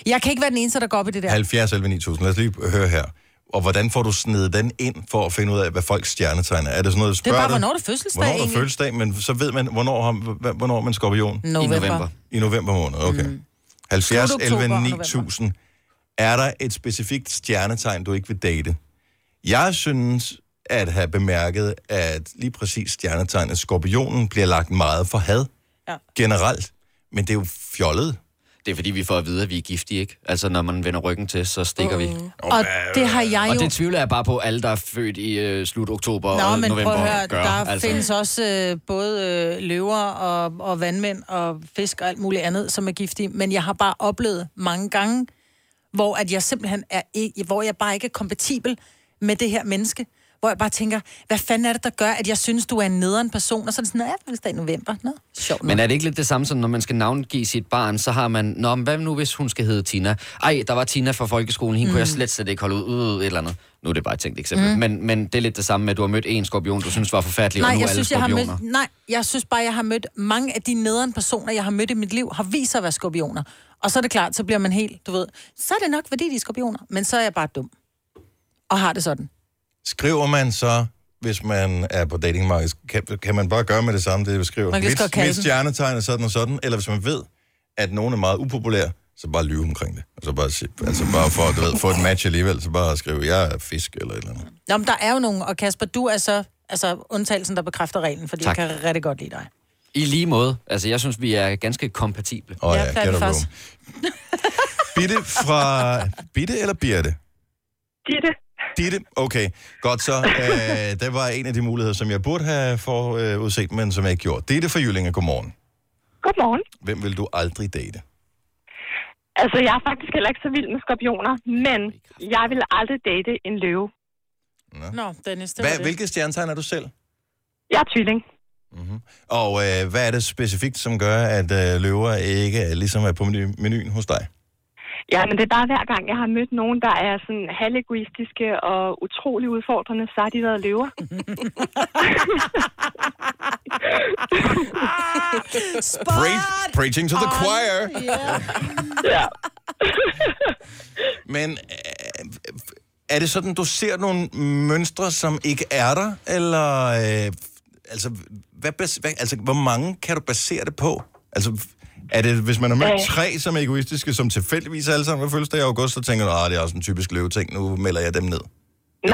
Jeg kan ikke være den eneste, der går op i det der. 70 11 9000. Lad os lige høre her. Og hvordan får du snedet den ind for at finde ud af, hvad folks stjernetegn er? Er det sådan noget, du Det er spørger bare, dig? hvornår er det fødselsdag, Hvornår er egentlig? det fødselsdag, men så ved man, hvornår, har, hv- hvornår er man skorpion? November. I november. I november måned, okay. Mm. 70 Slut oktober 11 og 9000. Er der et specifikt stjernetegn, du ikke vil date? Jeg synes at have bemærket, at lige præcis stjernetegnet skorpionen bliver lagt meget for had ja. generelt. Men det er jo fjollet. Det er fordi, vi får at vide, at vi er giftige, ikke? Altså, når man vender ryggen til, så stikker vi. Og det har jeg Og jo... det tvivler jeg bare på, alle, der er født i øh, slut oktober Nå, og men november prøv at høre, gør. der altså. findes også øh, både øh, løver og, og vandmænd og fisk og alt muligt andet, som er giftige. Men jeg har bare oplevet mange gange, hvor at jeg simpelthen er ikke, hvor jeg bare ikke er kompatibel med det her menneske. Hvor jeg bare tænker, hvad fanden er det, der gør, at jeg synes, du er en nederen person? Og så er det sådan, ja, fødselsdag i november. Nå, sjovt. Men er det ikke lidt det samme, som når man skal navngive sit barn, så har man, Nå, men hvad nu, hvis hun skal hedde Tina? Ej, der var Tina fra folkeskolen, hende mm. kunne jeg slet, slet ikke holde ud, ud, et eller andet. Nu er det bare et tænkt eksempel. Mm. Mm. Men, men det er lidt det samme med, at du har mødt en skorpion, du synes var forfærdelig, og Nej, nu er jeg alle synes, jeg har skorpioner. mødt, nej, jeg synes bare, jeg har mødt mange af de nederen personer, jeg har mødt i mit liv, har vist sig at være skorpioner. Og så er det klart, så bliver man helt, du ved, så er det nok, fordi de er skorpioner. Men så er jeg bare dum. Og har det sådan. Skriver man så, hvis man er på datingmarkedet, kan, kan man bare gøre med det samme, det du skriver? Man kan mit, mit stjernetegn er sådan og sådan, eller hvis man ved, at nogen er meget upopulær, så bare lyve omkring det. Altså bare, sige- altså bare for du ved, få et match alligevel, så bare skrive, jeg er fisk eller et eller andet. Nå, men der er jo nogen, og Kasper, du er så altså, undtagelsen, der bekræfter reglen, fordi Tak. jeg kan rigtig godt lide dig. I lige måde. Altså, jeg synes, vi er ganske kompatible. Åh Ja, det er vi faktisk. Bitte fra... Bitte eller Birte? Ditte. Ditte, okay. Godt så. Øh, det var en af de muligheder, som jeg burde have forudset, men som jeg ikke gjorde. Ditte fra Jyllinge, godmorgen. Godmorgen. Hvem vil du aldrig date? Altså, jeg er faktisk heller ikke så vild med skorpioner, men jeg vil aldrig date en løve. Nå, Dennis, det Hvad, var det. hvilket stjernetegn er du selv? Jeg er tvilling. Og øh, hvad er det specifikt, som gør, at øh, løver ikke er, ligesom er på menu- menuen hos dig? Ja, men det er bare hver gang, jeg har mødt nogen, der er sådan halvegoistiske og utrolig udfordrende, så har de været løver. Pre- preaching to the choir. ja. Men øh, er det sådan, du ser nogle mønstre, som ikke er der? Eller, øh, altså, hvad, hvad, altså, hvor mange kan du basere det på? Altså, er det, hvis man har mødt tre, som er egoistiske, som tilfældigvis alle sammen har fødselsdag i august, så tænker du, at det er også en typisk løveting, nu melder jeg dem ned.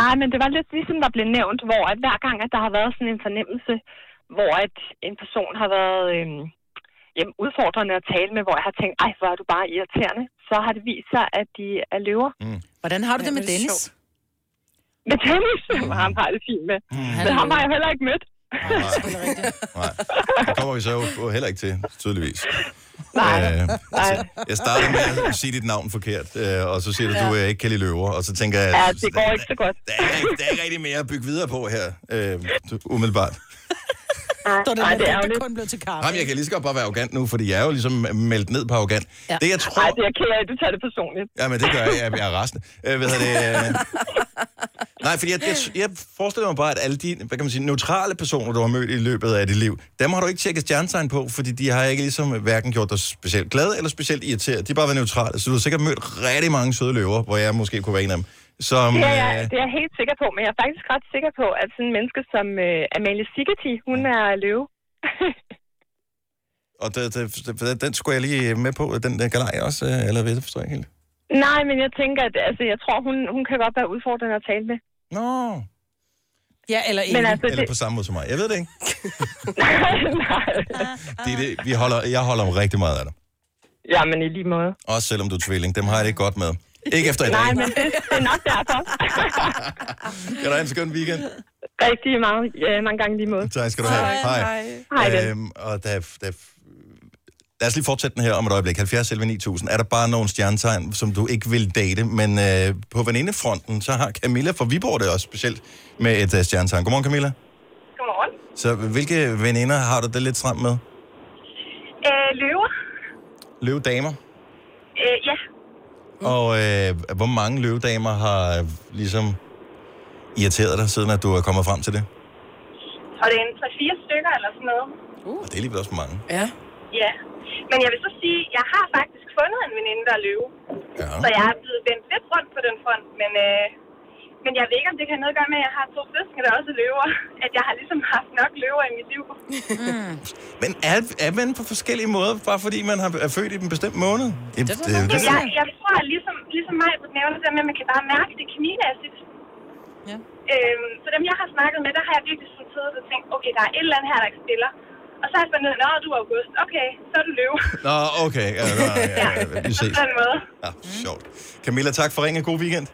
Nej, men det var lidt ligesom, der blev nævnt, hvor at hver gang, at der har været sådan en fornemmelse, hvor at en person har været øhm, jamen, udfordrende at tale med, hvor jeg har tænkt, ej, hvor er du bare irriterende, så har det vist sig, at de er løver. Mm. Hvordan har du det med det Dennis? Med tennis, mm. ham har jeg det fint med. Mm. Men ham har jeg heller ikke mødt. Det kommer vi så jo heller ikke til, tydeligvis. Nej, Øh, nej. Jeg starter med at sige dit navn forkert, øh, og så siger du, at du øh, ikke lide løver, og så tænker jeg, Ja, det går ikke så godt. der er, ikke- der er ikke rigtig mere at bygge videre på her, øh, umiddelbart. Så er det, Ej, det er kun blevet til kaffe. Jamen, jeg kan lige så godt bare være arrogant nu, fordi jeg er jo ligesom meldt ned på arrogant. Ja. Det, jeg tror... Ej, det er jeg ked af, at du tager det personligt. Ja, men det gør jeg. Jeg, jeg er resten. Øh, hvad hedder det? øh, Nej, fordi jeg, jeg, jeg forestiller mig bare, at alle de hvad kan man sige, neutrale personer, du har mødt i løbet af dit liv, dem har du ikke tjekket stjernetegn på, fordi de har ikke ligesom hverken gjort dig specielt glad eller specielt irriteret. De har bare været neutrale. Så du har sikkert mødt rigtig mange søde løver, hvor jeg måske kunne være en af dem. Som, Det er, jeg, øh, det er jeg helt sikker på, men jeg er faktisk ret sikker på, at sådan en menneske som øh, Amalie Sigerti, hun er løve. og det, det, det, den skulle jeg lige med på, den der galej også, øh, eller hvad, det forstår jeg ikke helt. Nej, men jeg tænker, at altså, jeg tror, hun, hun kan godt være udfordrende at tale med. Nå. Ja, eller Men altså, Eller det, på samme måde som mig. Jeg ved det ikke. nej. Det er det, vi holder, jeg holder rigtig meget af dig. Jamen, i lige måde. Også selvom du er tvilling. Dem har jeg det ikke godt med. Ikke efter i dag. Nej, men det, det er nok derfor. Kan du have en skøn weekend? Rigtig meget. Ja, mange gange i lige måde. Tak skal du have. Hej. Hej igen. Øhm, og der, der, lad os lige fortsætte den her om et øjeblik. 70 11 9000. Er der bare nogle stjernetegn, som du ikke vil date? Men øh, på venindefronten, så har Camilla fra Viborg det også specielt med et uh, stjernetegn. Godmorgen, Camilla. Godmorgen. Så hvilke veninder har du det lidt stramt med? Øh, løver. Løvedamer? Øh, ja. Og øh, hvor mange løvedamer har øh, ligesom irriteret dig, siden at du er kommet frem til det? Og det er en 3-4 stykker eller sådan noget. Og det er alligevel også mange. Ja. Ja. Men jeg vil så sige, jeg har faktisk fundet en veninde, der er løve. Ja. Så jeg er blevet vendt lidt rundt på den front. Men, øh, men jeg ved ikke, om det kan noget gøre med, at jeg har to søskende, der også er løver. At jeg har ligesom haft nok løver i mit liv. Mm. Men er, er man på forskellige måder, bare fordi man har, er født i en bestemt måned? Det, det, det, Men jeg, jeg tror, at ligesom, ligesom mig på nævner det med, at man kan bare mærke det kemimæssigt. Ja. Øhm, så dem, jeg har snakket med, der har jeg virkelig sådan siddet og tænkt, okay, der er et eller andet her, der ikke spiller. Og så har jeg fundet ud af, du er august. Okay, så er du løve. Nå, okay. Ja, ja, ja, ja, vi På ses. den måde. Ja, sjovt. Camilla, tak for ringen. God weekend.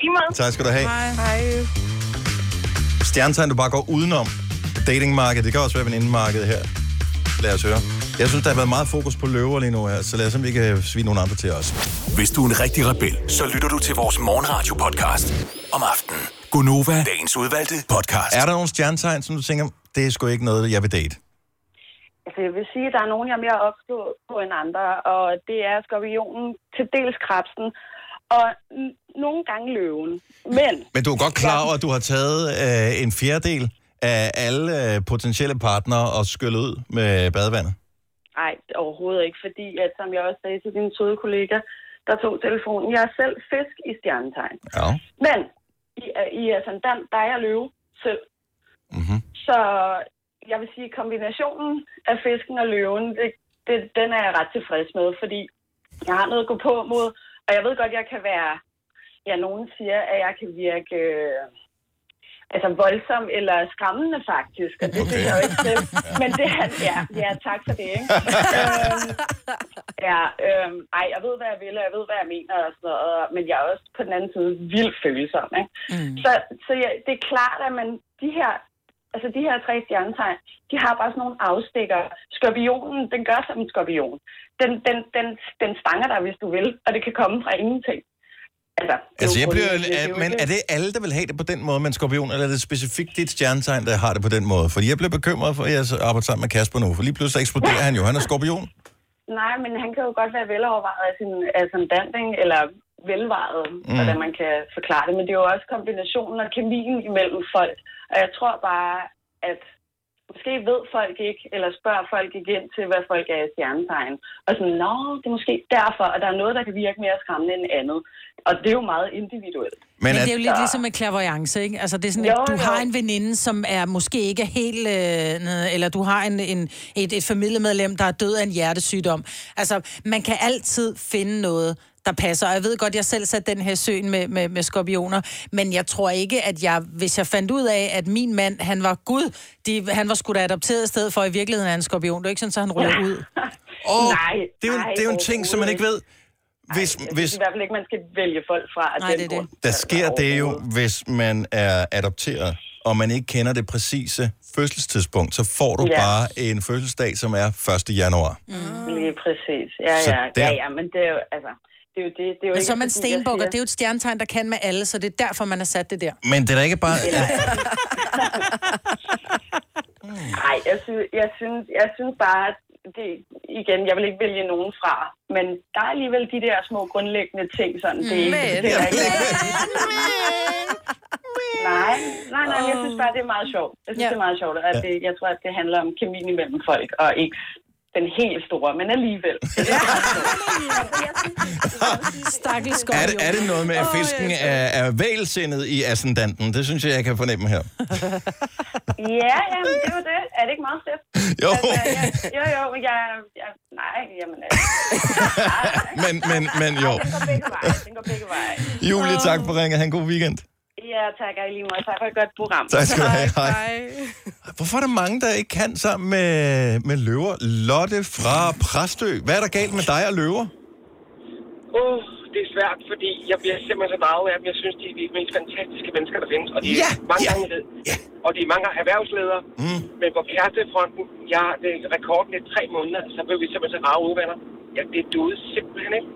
Lige måde. Tak skal du have. Hej. Hej. Stjernetegn, du bare går udenom. Datingmarkedet, det kan også være venindmarkedet her. Lad os høre. Jeg synes, der har været meget fokus på løver lige nu her, så lad os se, om vi kan svine nogle andre til os. Hvis du er en rigtig rebel, så lytter du til vores morgenradio-podcast om aftenen. Gonova, dagens udvalgte podcast. Er der nogle stjernetegn, som du tænker, det er sgu ikke noget, jeg vil date? Altså, jeg vil sige, at der er nogen, jeg er mere opslået på end andre, og det er skorpionen, til dels krabsen, og nogle gange løven. Men Men du er godt klar over, at du har taget øh, en fjerdedel af alle øh, potentielle partnere og skyllet ud med badevandet? nej, overhovedet ikke, fordi at, som jeg også sagde til din søde kollega, der tog telefonen, jeg er selv fisk i stjernetegn. Ja. Men i, i ascendant, der er jeg løve selv. Mm-hmm. Så jeg vil sige, kombinationen af fisken og løven, det, det, den er jeg ret tilfreds med, fordi jeg har noget at gå på mod, og jeg ved godt, jeg kan være, ja, nogen siger, at jeg kan virke øh, altså voldsom eller skræmmende faktisk, og det okay. synes jeg jo ikke selv. Men det er, ja, ja, tak for det, ikke? øhm, ja, øhm, ej, jeg ved, hvad jeg vil, og jeg ved, hvad jeg mener og sådan noget, men jeg er også på den anden side vildt følsom, ikke? Mm. Så, så ja, det er klart, at man, de her, altså de her tre stjernetegn, de har bare sådan nogle afstikker. Skorpionen, den gør som en skorpion. Den, den, den, den stanger dig, hvis du vil, og det kan komme fra ingenting. Altså, Altså, jeg bliver, er, jo men er det alle, der vil have det på den måde med en skorpion, eller er det specifikt dit stjernetegn, der har det på den måde? Fordi jeg bliver bekymret for, at jeg arbejder sammen med Kasper nu, for lige pludselig eksploderer han jo. Han er skorpion. Nej, men han kan jo godt være velovervejet af sin ascendant, eller velvejet, Mm. hvordan man kan forklare det. Men det er jo også kombinationen og kemien imellem folk. Og jeg tror bare, at måske ved folk ikke, eller spørger folk ikke ind til, hvad folk er i stjernetegn. Og sådan, nå, det er måske derfor, at der er noget, der kan virke mere skræmmende end andet. Og det er jo meget individuelt. Men, Men det er jo lidt Så- ligesom med clairvoyance, ikke? Altså, det er sådan, Jo, at du jo. har en veninde, som er måske ikke helt... Øh, eller du har en, en, et, et familiemedlem, der er død af en hjertesygdom. Altså, man kan altid finde noget, der passer. Og jeg ved godt, jeg selv satte den her søen med, med, med skorpioner, men jeg tror ikke, at jeg, hvis jeg fandt ud af, at min mand, han var Gud, de, han var sgu da adopteret i stedet for, i virkeligheden er en skorpion. Det er ikke sådan, så han ruller ud. Åh, nej, det er jo, nej, det er jo en ting, som man ikke ved. Hvis, Jeg hvis, synes i hvert fald ikke, man skal vælge folk fra. af Nej, den det er det. der sker det jo, hvis man er adopteret, og man ikke kender det præcise fødselstidspunkt, så får du Ja. bare en fødselsdag, som er 1. januar. Mm. Lige præcis. Ja, Så ja, der- ja, ja, men det er jo, altså, det er jo det. det er jo Men ikke så er man stenbukker. Det er jo et stjernetegn, der kan med alle, så det er derfor, man har sat det der. Men det er da ikke bare... Nej, jeg synes, jeg, synes, jeg synes bare, at det, igen, jeg vil ikke vælge nogen fra, men der er alligevel de der små grundlæggende ting, sådan, det Men- det er ikke Nej, nej, nej, jeg synes bare, det er meget sjovt. Jeg synes, Ja. det er meget sjovt, at det, jeg tror, at det handler om kemien imellem folk, og ikke den helt store, men alligevel. Stakkels Er det, er det noget med, at fisken er, er vælsindet i ascendanten? Det synes jeg, jeg kan fornemme her. ja, jamen, det er jo det. Er det ikke meget fedt? Jo. Altså, jeg, jo, jo, jeg, jeg, nej, jamen, altså, Men, men, men jo. den går begge veje. Den går begge veje. Julie, tak for ringet. Han god weekend. Ja, tak, i lige måde. Tak for et godt program. Tak skal du have. Hej. Hvorfor er der mange, der ikke kan sammen med, med løver? Lotte fra Præstø. Hvad er der galt med dig og løver? Åh, oh, det er svært, fordi jeg bliver simpelthen så draget af dem. Jeg synes, de er de mest fantastiske mennesker, der findes. Og de Ja, er mange ja, gange ja. Og de er mange erhvervsledere. Mm. Men på kærestefronten, jeg har det er rekorden i tre måneder, så blev vi simpelthen så rave uvenner. Ja, det duede simpelthen ikke.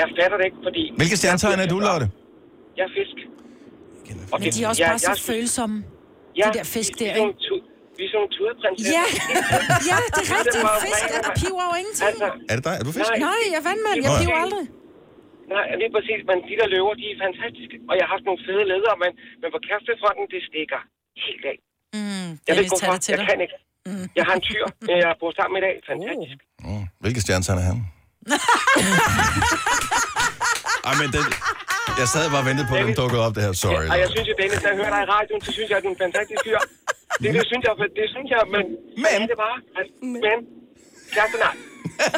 Jeg fatter det ikke, fordi... Hvilke stjernetegn er du, Lotte? Jeg er fisk. Og Men de er også jeg- bare så jeg er- følsomme, Ja, de der fisk der, er sådan ikke? tu- vi er sådan nogle tudeprinsesser. Ja, ja, det er rigtigt. Fisk er der piver jo ingenting. Altså, Er det dig? Er du fisk? Nej, jeg er vandmand. Jeg ja. piver aldrig. Nej, lige præcis. Men de der løver, de er fantastiske. Og jeg har haft nogle fede ledere, men, men på kærestefronten, det stikker helt af. Mm, Jeg ved Dennis, ikke, tag hvorfor. det til Jeg dig. kan ikke. Jeg har en tyr, jeg bor sammen med i dag. Fantastisk. Mm. Hvilke stjernetegn er han? Ej, men det, jeg sad bare og ventede på, at den dukkede op, det her. Sorry. Og jeg synes jo, Dennis, jeg hører dig i radioen, så synes jeg, at du er en fantastisk fyr. Det, det synes jeg, det synes jeg, men... Men? Det er bare. Altså, men. Kæreste, nej.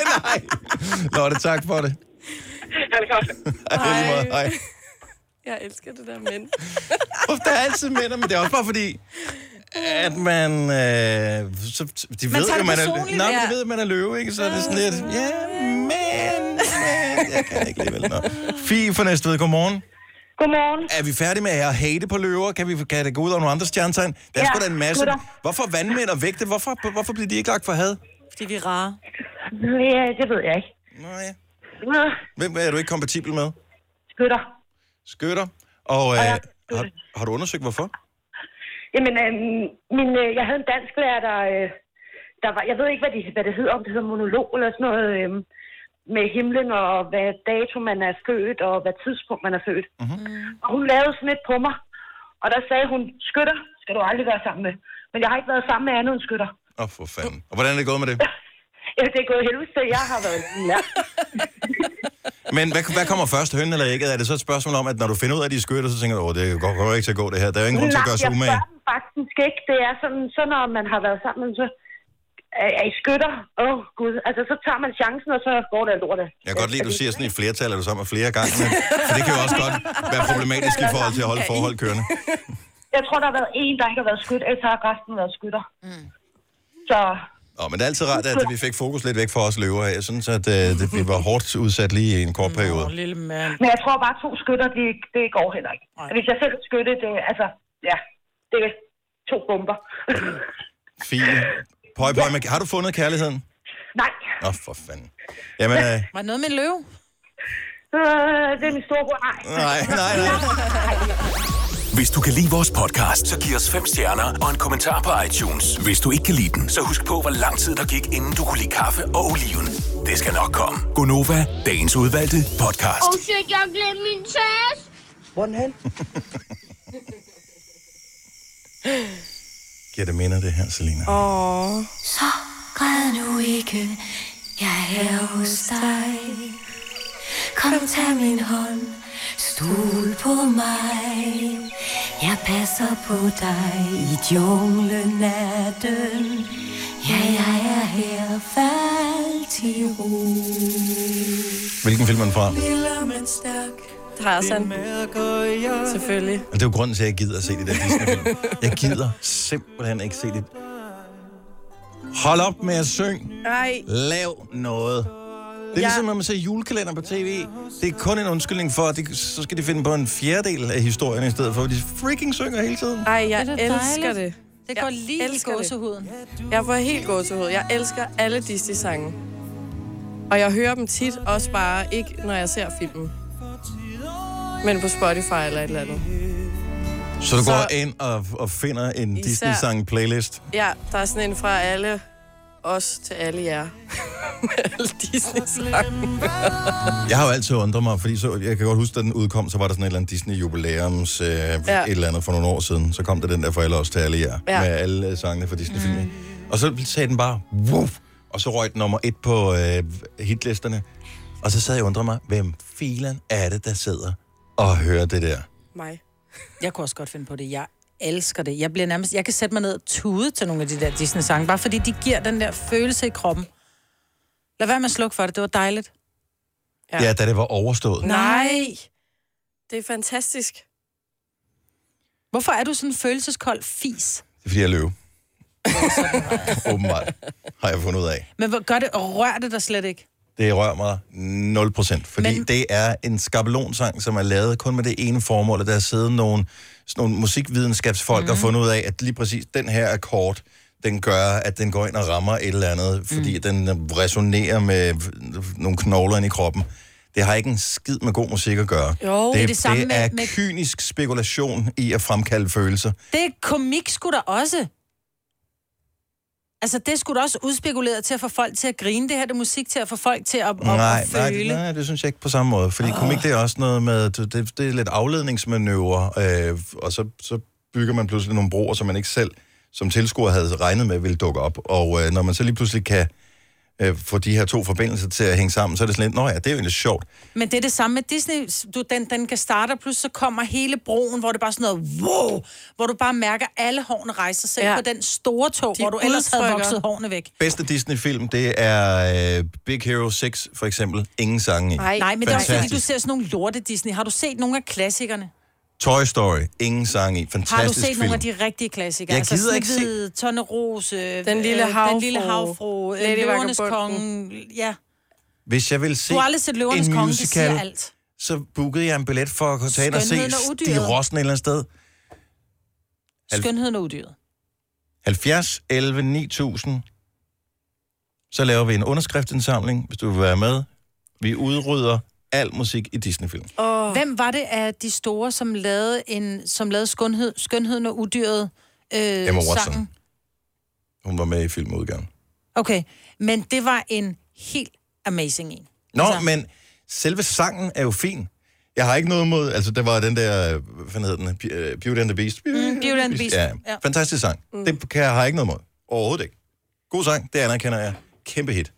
Lotte, tak for det. Ha' det godt. Hej. Hej. Jeg elsker det der mænd. Der er altid mænd, men det er også bare fordi, at man... Øh, så, de Man ved det man er, nej, ja. de ved, at man er løve, ikke? Så er det sådan lidt... Ja, men, men... Jeg kan ikke alligevel. Nå. Fie fra Næstved, godmorgen. Godmorgen. Er vi færdige med at hate på løver? Kan, vi, kan det gå ud over nogle andre stjernetegn? Der er Ja, sgu da en masse. gutter. Hvorfor vandmænd og vægte? Hvorfor, hvorfor bliver de ikke lagt for had? Fordi vi er rare. Ja, det ved jeg ikke. Nej. Nå, Hvem er du ikke kompatibel med? Skytter. Skytter. Og, øh, har, har du undersøgt, hvorfor? Jamen, øh, min, øh, jeg havde en dansk lærer, der, øh, der var, jeg ved ikke, hvad, de, hvad det hedder, om det hedder monolog eller sådan noget, øh, med himlen og hvad dato man er født, og hvad tidspunkt man er født. Mm-hmm. Og hun lavede sådan et på mig, og der sagde hun, skytter skal du aldrig være sammen med. Men jeg har ikke været sammen med andet end skytter. Åh, oh, for fanden. Og hvordan er det gået med det? Ja, det er gået helvede jeg har været lært. Men hvad, hvad kommer først, hønnen eller ikke? Er det så et spørgsmål om, at når du finder ud af, at de er skytter, så tænker du, åh, det går, går ikke til at gå det her. Der er jo ingen grund til at gøre sig jeg umage. spørger dem faktisk ikke. Det er sådan, så når man har været sammen, så er, I skytter. Åh, oh, gud. Altså, så tager man chancen, og så går det lortet. Jeg kan godt lide, at du siger sådan i flertal, at du sammen med flere gange, men, for det kan jo også godt være problematisk i forhold til at holde forhold kørende. Jeg tror, der har været en, der ikke har været skytter, ellers har resten været skytter. Mm. Så Nå, men det er altid rart, at vi fik fokus lidt væk fra os løver. Jeg synes, at uh, det, vi var hårdt udsat lige i en kort periode. lille mand. Men jeg tror bare, to skytter, det, det går heller ikke. Hvis jeg selv skytte, det altså, ja, det er to bomber. Fint. Pøj, pøj, men har du fundet kærligheden? Nej, Nå, for fanden. Jamen, øh, Var det noget med en løve? øh, det er min storebror. Nej. nej, nej, nej. Hvis du kan lide vores podcast, så giv os fem stjerner og en kommentar på iTunes. Hvis du ikke kan lide den, så husk på, hvor lang tid der gik, inden du kunne lide kaffe og oliven. Det skal nok komme. Gonova, dagens udvalgte podcast. Og shit, jeg glemte min taske. Hvor den hen? Giver det minder, det her, Selina? Åh. Så græd nu ikke, jeg er her hos dig. Kom, tag min hånd, stol på mig. Jeg passer på dig i junglenatten. Ja, jeg er her, fald til ro. Hvilken film er den fra? Lille, men stærk. Tarzan. Selvfølgelig. Og det er jo grunden til, at jeg gider at se det der Disney-film. Jeg gider simpelthen ikke se det. Hold op med at synge. Nej. Lav noget. Det er Ja. ligesom, når man ser julekalender på tv. Det er kun en undskyldning for, at de, så skal de finde på en fjerdedel af historien i stedet for, at de freaking synger hele tiden. Ej, jeg Det er elsker det. Det går lige i elsker det. gåsehuden. Jeg får helt gåsehud. Jeg elsker alle Disney-sange. Og jeg hører dem tit, også bare ikke, når jeg ser filmen. Men på Spotify eller et eller andet. Så du Så- går ind og, og finder en Disney-sang-playlist. Ja, der er sådan en fra alle os til alle jer. Med alle Disney-sange. Jeg har jo altid undret mig, fordi så, jeg kan godt huske, da den udkom, så var der sådan et eller andet Disney-jubilæums øh, ja. Et eller andet for nogle år siden. Så kom der den der for alle os til alle jer, ja. Ja. med alle øh, sangene fra Disney-filmen. Mm. Og så sagde den bare, Woof! og så røg den nummer et på øh, hitlisterne. Og så sad jeg og undrede mig, hvem filen er det, der sidder og hører det der? Mig. Jeg kunne også godt finde på det. Jeg elsker det. Jeg bliver nærmest... Jeg kan sætte mig ned og tude til nogle af de der Disney-sange, bare fordi de giver den der følelse i kroppen. Lad være med at slukke for det. Det var dejligt. Ja, ja da det var overstået. Nej. Det er fantastisk. Hvorfor er du sådan en følelseskold fis? Det er fordi, jeg løb. Åbenbart har jeg fundet ud af. Men hvor gør det, og rør det der slet ikke? Det rører mig 0%, fordi Men... Det er en skabelonsang, som er lavet kun med det ene formål, at der sidder nogle, sådan nogle musikvidenskabsfolk mm. og fundet ud af, at lige præcis den her akkord, den gør, at den går ind og rammer et eller andet, fordi mm. den resonerer med nogle knogler ind i kroppen. Det har ikke en skid med god musik at gøre. Jo, det, det er det samme det med- er med- kynisk spekulation i at fremkalde følelser. Det er komik skulle da også. Altså, det skulle da også udspekuleret til at få folk til at grine. Det her det musik til at få folk til at, at, Nej, at nej, føle. det, nej, det synes jeg ikke på samme måde. Fordi oh. komik, det er også noget med, det, det er lidt afledningsmanøvrer, øh, og så, så bygger man pludselig nogle broer, som man ikke selv som tilskuer havde regnet med ville dukke op. Og øh, når man så lige pludselig kan øh, få de her to forbindelser til at hænge sammen, så er det sådan lidt, nå ja, det er jo egentlig sjovt. Men det er det samme med Disney. Du, den, den kan starte, og pludselig så kommer hele broen, hvor det bare er sådan noget, wow, hvor du bare mærker, at alle hårene rejser sig ja. På den store tog, De hvor du ellers havde vokset hårene væk. Bedste Disney-film, det er øh, Big Hero 6, for eksempel. Ingen sange i. Nej, Nej men det er også fordi, du Fantastisk. ser sådan nogle lorte Disney. Har du set nogle af klassikerne? Toy Story, ingen sang i. Fantastisk Har du set film. nogle af de rigtige klassikere? Jeg gider ikke se- Snehvide, Tornerose, Den lille Den havfrue, lille havfru, Lady Løvernes konge. Ja. Hvis jeg vil se Du har aldrig set Løvernes en konge, det musical, siger alt. så bookede jeg en billet for at kunne tage ind og se udyret. Rossen et eller andet sted. Al- Skønheden og uddyret. 70 11 9000. Så laver vi en underskriftsindsamling, hvis du vil være med. Vi udrydder al musik i Disney-film. Åh, Hvem var det af de store, som lavede, en, som lavede skønhed, skønheden og udyret øh, Emma Watson. sangen? Hun var med i filmudgaven. Okay, men det var en helt amazing en. Nå, altså... men selve sangen er jo fin. Jeg har ikke noget imod, altså der var den der, hvad fanden hed den, øh, Beauty and the Beast. Mm, Beauty and the Beast. Ja, Ja. fantastisk sang. Mm. Det kan jeg, har jeg ikke noget imod. Overhovedet ikke. God sang, det anerkender jeg. Kæmpe hit.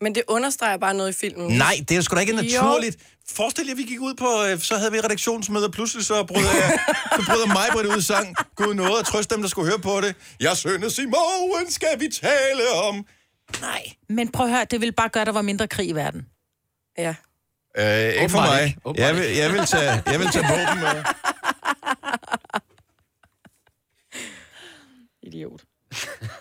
Men det understreger bare noget i filmen. Nej, det er sgu da ikke Jo. naturligt. Forestil jer, at vi gik ud på, øh, så havde vi redaktionsmøde, og pludselig så bryder jeg, så bryder mig på det ud i sang. Gud noget at trøste dem, der skulle høre på det. Jeg sønne Simon, skal vi tale om. Nej. Men prøv at høre, det ville bare gøre, at der var mindre krig i verden. Ja. Øh, ikke for mig. ikke. Åbenbart Jeg vil, jeg vil tage, jeg vil tage våben med. Idiot.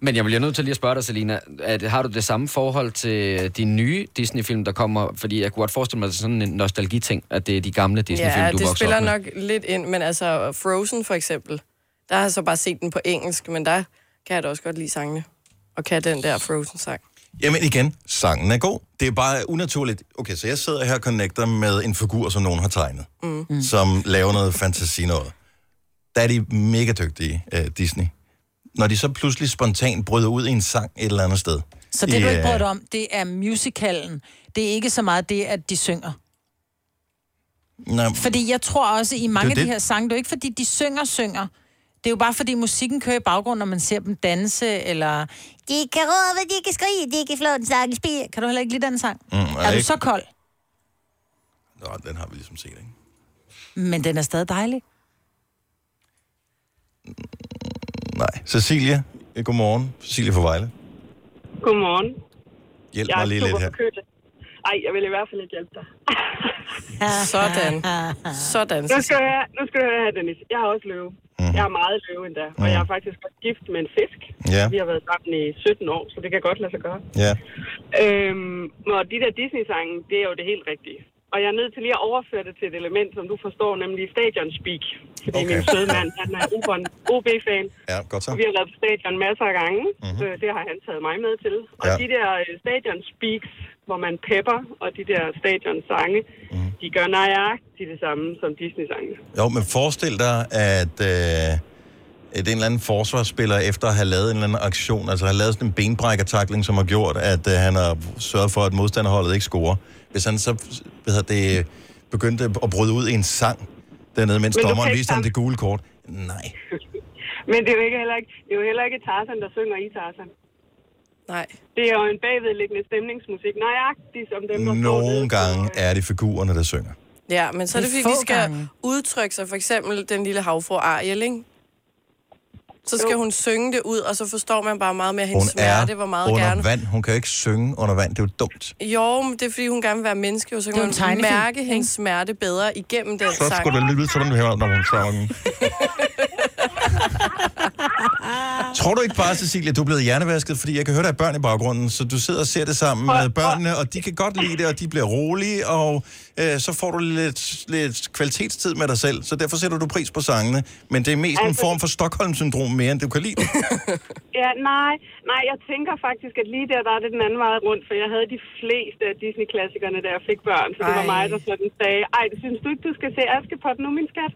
Men jeg bliver nødt til lige at spørge dig, Selina, at, har du det samme forhold til de nye Disney-film, der kommer? Fordi jeg kunne godt forestille mig, at det er sådan en nostalgiting, at det er de gamle Disney-film, Ja, du det vokser spiller op med. nok lidt ind, men altså Frozen for eksempel, der har jeg så bare set den på engelsk, men der kan jeg da også godt lide sangene. Og kan den der Frozen-sang. Jamen igen, sangen er god. Det er bare unaturligt. Okay, så jeg sidder her og connecter med en figur, som nogen har tegnet, mm. som laver noget fantasi noget. Der er de mega dygtige, uh, Disney. Når de så pludselig spontant bryder ud i en sang et eller andet sted. Så det, i, du ikke prøver dig om, det er musicalen. Det er ikke så meget det, at de synger. Nej, Fordi jeg tror også, i mange Det af de det. her sange, det er jo ikke fordi, de synger, synger. Det er jo bare fordi, musikken kører i baggrunden, når man ser dem danse, eller... De kan råbe, de kan skrige, de kan flå en sang i spil. Kan du heller ikke lide den sang? Mm, er du ikke- så kold? Nå, den har vi ligesom set, ikke? Men den er stadig dejlig. Nej. Cecilia, eh, godmorgen. Cecilia fra Vejle. Godmorgen. Hjælp jeg mig er lige super lidt her. forkølet. Ej, jeg vil i hvert fald ikke hjælpe dig. Sådan. Sådan. Nu skal, du høre, nu skal du høre her, Dennis. Jeg har også løve. Mm. Jeg har meget løve endda. Og jeg er faktisk også gift med en fisk. Ja. Vi har været sammen i 17 år, så det kan godt lade sig gøre. Ja. Øhm, og de der Disney-sange, det er jo det helt rigtige. Og jeg er nødt til lige at overføre det til et element, som du forstår, nemlig stadion speak. Fordi okay. min søde mand, han er OB-fan. Ja, godt så. Og vi har været på stadion masser af gange. Mm-hmm. Øh, det har han taget mig med til. Og Ja. de der øh, stadion speaks, hvor man pepper, og de der stadion sange, mm. de gør nøjagtigt det samme som Disney-sange. Jo, men forestil dig, at øh, at en eller anden forsvarsspiller, efter at have lavet en eller anden aktion, altså har lavet sådan en benbrækkertakling, som har gjort, at øh, han har sørget for, at modstanderholdet ikke scorer. Hvis han så hvad hedder det, begyndte at bryde ud i en sang dernede, mens dommeren viste ham det gule kort. Nej. Men det er jo ikke heller ikke, det er jo heller ikke Tarzan, der synger i Tarzan. Nej. Det er jo en bagvedliggende stemningsmusik, nøjagtigt som dem, der står Nogle gange er det figurerne, der synger. Ja, men så er det, fordi, de skal gange. udtrykke sig. For eksempel den lille havfru Ariel, ikke? Så skal hun synge det ud, og så forstår man bare meget mere hendes Hun smerte, er hvor meget under gerne... vand. Hun kan jo ikke synge under vand. Det er jo dumt. Jo, men det er fordi, hun gerne vil være menneske, og så kan jo man mærke hendes smerte bedre igennem den Så sang. skulle det lyde sådan her, når hun sang. Tror du ikke bare, Cecilia, du er blevet hjernevasket? Fordi jeg kan høre, der er børn i baggrunden, så du sidder og ser det sammen med børnene, og de kan godt lide det, og de bliver rolige, og øh, så får du lidt, lidt kvalitetstid med dig selv, så derfor sætter du pris på sangene. Men det er mest en Altså- form for Stockholm-syndrom mere, end du kan lide det. Ja, nej, nej, jeg tænker faktisk, at lige der, der er det den anden vej rundt, for jeg havde de fleste af Disney-klassikerne, da jeg fik børn, så det var Ej. mig, der sådan sagde, ej, det synes du ikke, du skal se Askepot nu, min skat?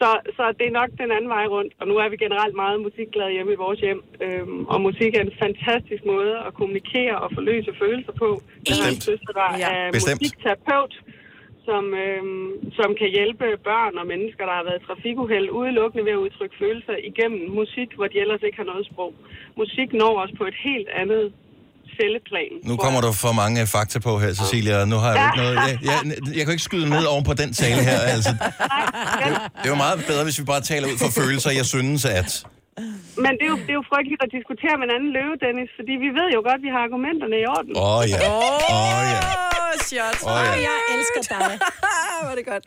Så, så det er nok den anden vej rundt, og nu er vi generelt meget musikglade hjemme i vores hjem, øhm, og musik er en fantastisk måde at kommunikere og forløse følelser på. Jeg har en søster, der Ja. er Bestemt. musikterapeut, som, øhm, som kan hjælpe børn og mennesker, der har været i trafikuheld, udelukkende ved at udtrykke følelser igennem musik, hvor de ellers ikke har noget sprog. Musik når os på et helt andet celleplan. Nu kommer der for mange fakta på her, Cecilia, og nu har jeg jo ikke noget... Jeg, jeg, jeg kan ikke skyde ned oven på den tale her, altså. Det er jo meget bedre, hvis vi bare taler ud fra følelser, jeg synes, at... Men det er, jo, det er jo frygteligt at diskutere med en anden løve, Dennis, fordi vi ved jo godt, at vi har argumenterne i orden. Åh oh, ja, åh oh, ja. Åh, ja. Jeg elsker dig. Er det godt.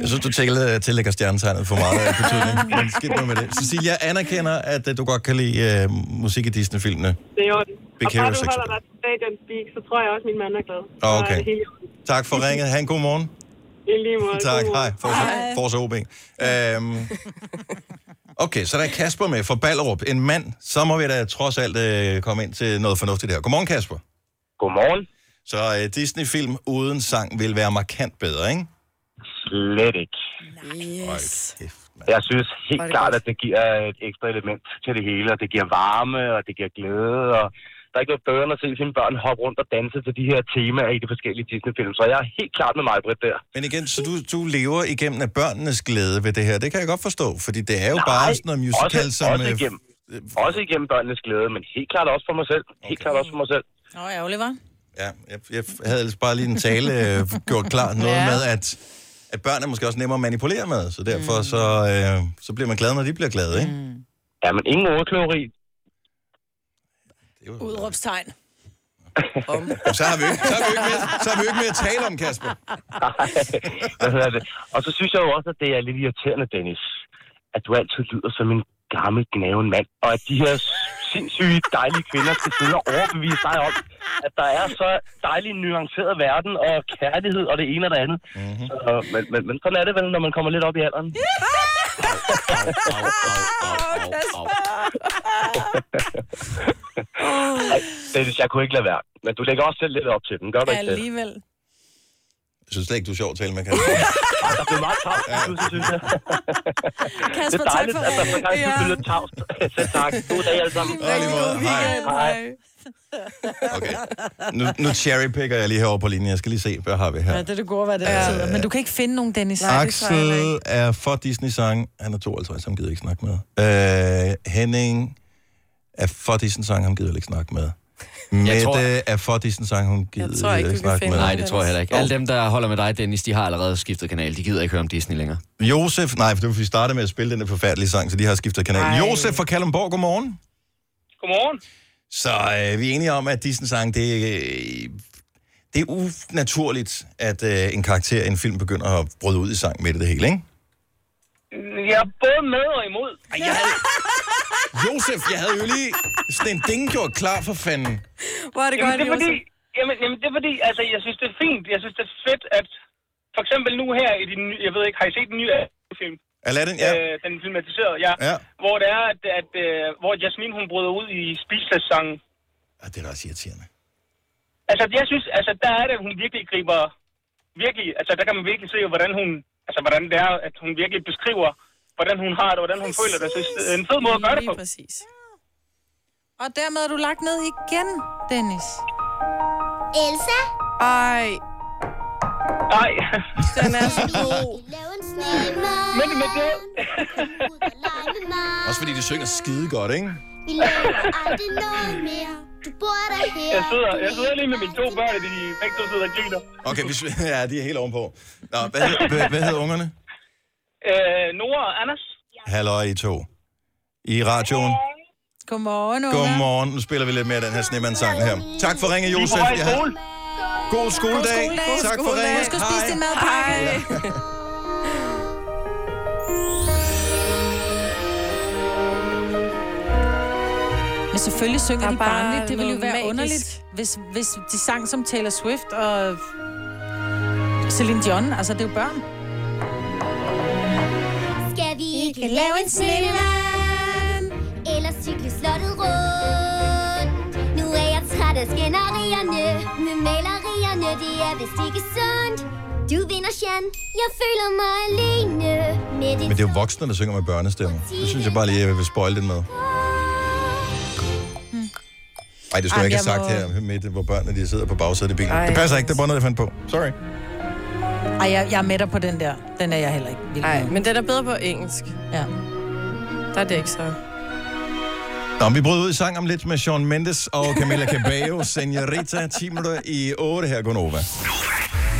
Jeg synes, du tæller, tillægger stjernetegnet for meget af betydning. Men skidt nu med det. Cecilia anerkender, at uh, du godt kan lide uh, musik i Disney-filmene. Det er orden. Big og bare du 6. holder dig til stadion speak, så tror jeg også, at min mand er glad. Så er Okay. det helt i orden. Tak for ringet. Ha' en god morgen. I lige måde. Tak, God hej. morgen. Forza OB. Øhm, okay, så der er Kasper med fra Ballerup. En mand. Så må vi da trods alt øh, komme ind til noget fornuftigt her. Godmorgen, Kasper. Godmorgen. Så øh, Disney-film uden sang vil være markant bedre, ikke? Slet ikke. Yes. Jeg synes helt det klart, godt. at det giver et ekstra element til det hele, og det giver varme, og det giver glæde, og der er ikke noget bedre end at se sine børn hoppe rundt og danse til de her temaer i de forskellige Disney-film. Så jeg er helt klart med mig, Britt, der. Men igen, så du, du lever igennem af børnenes glæde ved det her. Det kan jeg godt forstå, fordi det er jo Nej, bare sådan noget musical, også, som... Også øh, igennem, også igennem børnenes glæde, men helt klart også for mig selv. Helt klart også for mig selv. Nå, ærgerligt, var. Ja, jeg, jeg havde ellers bare lige en tale øh, gjort klar. Noget Ja. med, at, at børn er måske også nemmere at manipulere med, så derfor så, øh, så bliver man glad, når de bliver glade, ikke? Ja, men ingen ordkløveri. Udråbstegn. Så har vi jo ikke, så har vi jo ikke, mere, så har vi jo ikke mere at tale om, Kasper. Hvad hedder det? Og så synes jeg jo også, at det er lidt irriterende, Dennis, at du altid lyder som en gammel gnaven mand, og at de her sindssyge dejlige kvinder skal sidde og overbevise dig om, at der er så dejlig en nuanceret verden og kærlighed og det ene og det andet. Mm-hmm. Så, men, men, men sådan er det vel, når man kommer lidt op i alderen. Ej, Dennis, jeg kunne ikke lade være. Men du lægger også selv lidt op til den, gør du ikke det? Alligevel. Jeg synes slet ikke, du er sjov at tale med, Kasper. Ej, der blev meget tavst, ja. synes jeg. Kasper, det er dejligt, tak for at der så gang ringen. ja. bliver lidt tavst. Selv tak. God dag alle sammen. Og lige måde. Hej. Hej. Okay. Nu, nu cherrypicker jeg lige herovre på linjen. Jeg skal lige se, hvad har vi her. Ja, det er det gode, hvad det er. Men du kan ikke finde nogen, Dennis. Axel er for Disney-sang. Han er 52, han gider ikke snakke med. Øh, Henning er for Disney-sang, han gider ikke snakke med. Mette tror- er for Disney-sang, hun gider tror ikke, ikke snakke med. Nej, det tror jeg heller ikke. Alle dem, der holder med dig, Dennis, de har allerede skiftet kanal. De gider ikke høre om Disney længere. Josef, nej, for det var, vi startede med at spille den der forfærdelige sang, så de har skiftet kanal. Ej. Josef fra Kalundborg, godmorgen. Godmorgen. Så øh, vi er enige om, at Disney-sang, det, øh, det er unaturligt, at øh, en karakter i en film begynder at bryde ud i sang midt i det hele, ikke? Jeg er både med og imod. Ej, jeg havde... Josef, jeg havde jo lige sådan en ding gjort klar for fanden. Hvor er det jamen, godt, det er fordi, jamen, jamen, det er fordi, altså, jeg synes, det er fint. Jeg synes, det er fedt, at for eksempel nu her i nye, jeg ved ikke, har I set den nye film? Aladdin, ja. Øh, den filmatiserede, ja. Ja. Hvor det er, at, at øh, hvor Jasmine, hun bryder ud i spiselsessangen. Ja, det er da også irriterende. Altså, jeg synes, altså, der er det, at hun virkelig griber, virkelig, altså, der kan man virkelig se, hvordan hun, altså, hvordan det er, at hun virkelig beskriver, hvordan hun har det, hvordan hun føler det. Så det er en fed måde at gøre det på. Lige præcis. Og dermed er du lagt ned igen, Dennis. Elsa? Ej. Nej. Den er så god. Men, men det... Også fordi de synger skide godt, ikke? Vi laver aldrig noget mere. Du bor der her. Jeg sidder, jeg sidder lige med mine to børn, og de begge to sidder og griner. Okay, hvis, ja, de er helt ovenpå. Nå, hvad, hed- hvad, hvad hedder ungerne? Øh, Nora og Anders. Halløj, I to. I radioen. Godmorgen, Ulla. Godmorgen. Nu spiller vi lidt mere af den her Snemann-sang her. Tak for ringe, Josef. I er på vej i Jeg har- skole. God skoledag. God skoledag. Tak for ringen. Husk at spise din madpakke. Men selvfølgelig synger er de bare barnligt. Det ville jo være magisk. underligt, hvis, hvis de sang som Taylor Swift og Celine Dion. Altså, det er jo børn. Skal vi ikke lave en snemand? Eller cykle slottet rundt? Nu er jeg træt af skænderierne Med malerierne, det er vist ikke sundt Du vinder, Jan Jeg føler mig alene Med det Men det er jo voksne, der synger med børnestemmer. Det synes jeg bare lige, jeg vil spoil den med. Nej, det skulle Ej, jeg ikke have sagt må- her midt, hvor børnene de sidder på bagsædet i bilen. Ej. Det passer ikke, det er bare noget, jeg fandt på. Sorry. Ej, jeg, jeg er med dig på den der. Den er jeg heller ikke vild Nej, men den er bedre på engelsk. Ja. Der er det ikke så. Nå, vi bryder ud i sang om lidt med Sean Mendes og Camila Cabello. Senorita, 10 minutter i 8 her, Gonova.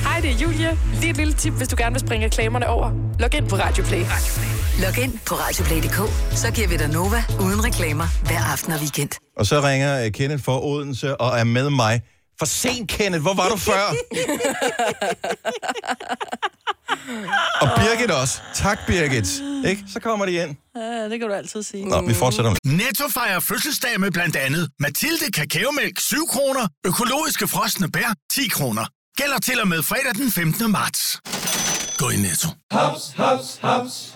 Hej, det er Julie. Lige et lille tip, hvis du gerne vil springe reklamerne over. Log ind på Radioplay. Log ind på Radioplay.dk, så giver vi dig Nova uden reklamer hver aften og weekend. Og så ringer øh, Kenneth fra Odense og er med mig. For sent, Kenneth. Hvor var du før? Og Birgit også. Tak, Birgit. Ikke? Så kommer de ind. Ja, det kan du altid sige. Nå, vi fortsætter Netto fejrer fødselsdag med blandt andet Mathilde Kakaomælk 7 kroner, økologiske frosne bær 10 kroner. Gælder til og med fredag den 15. marts. Gå i Netto. Haps, haps, haps.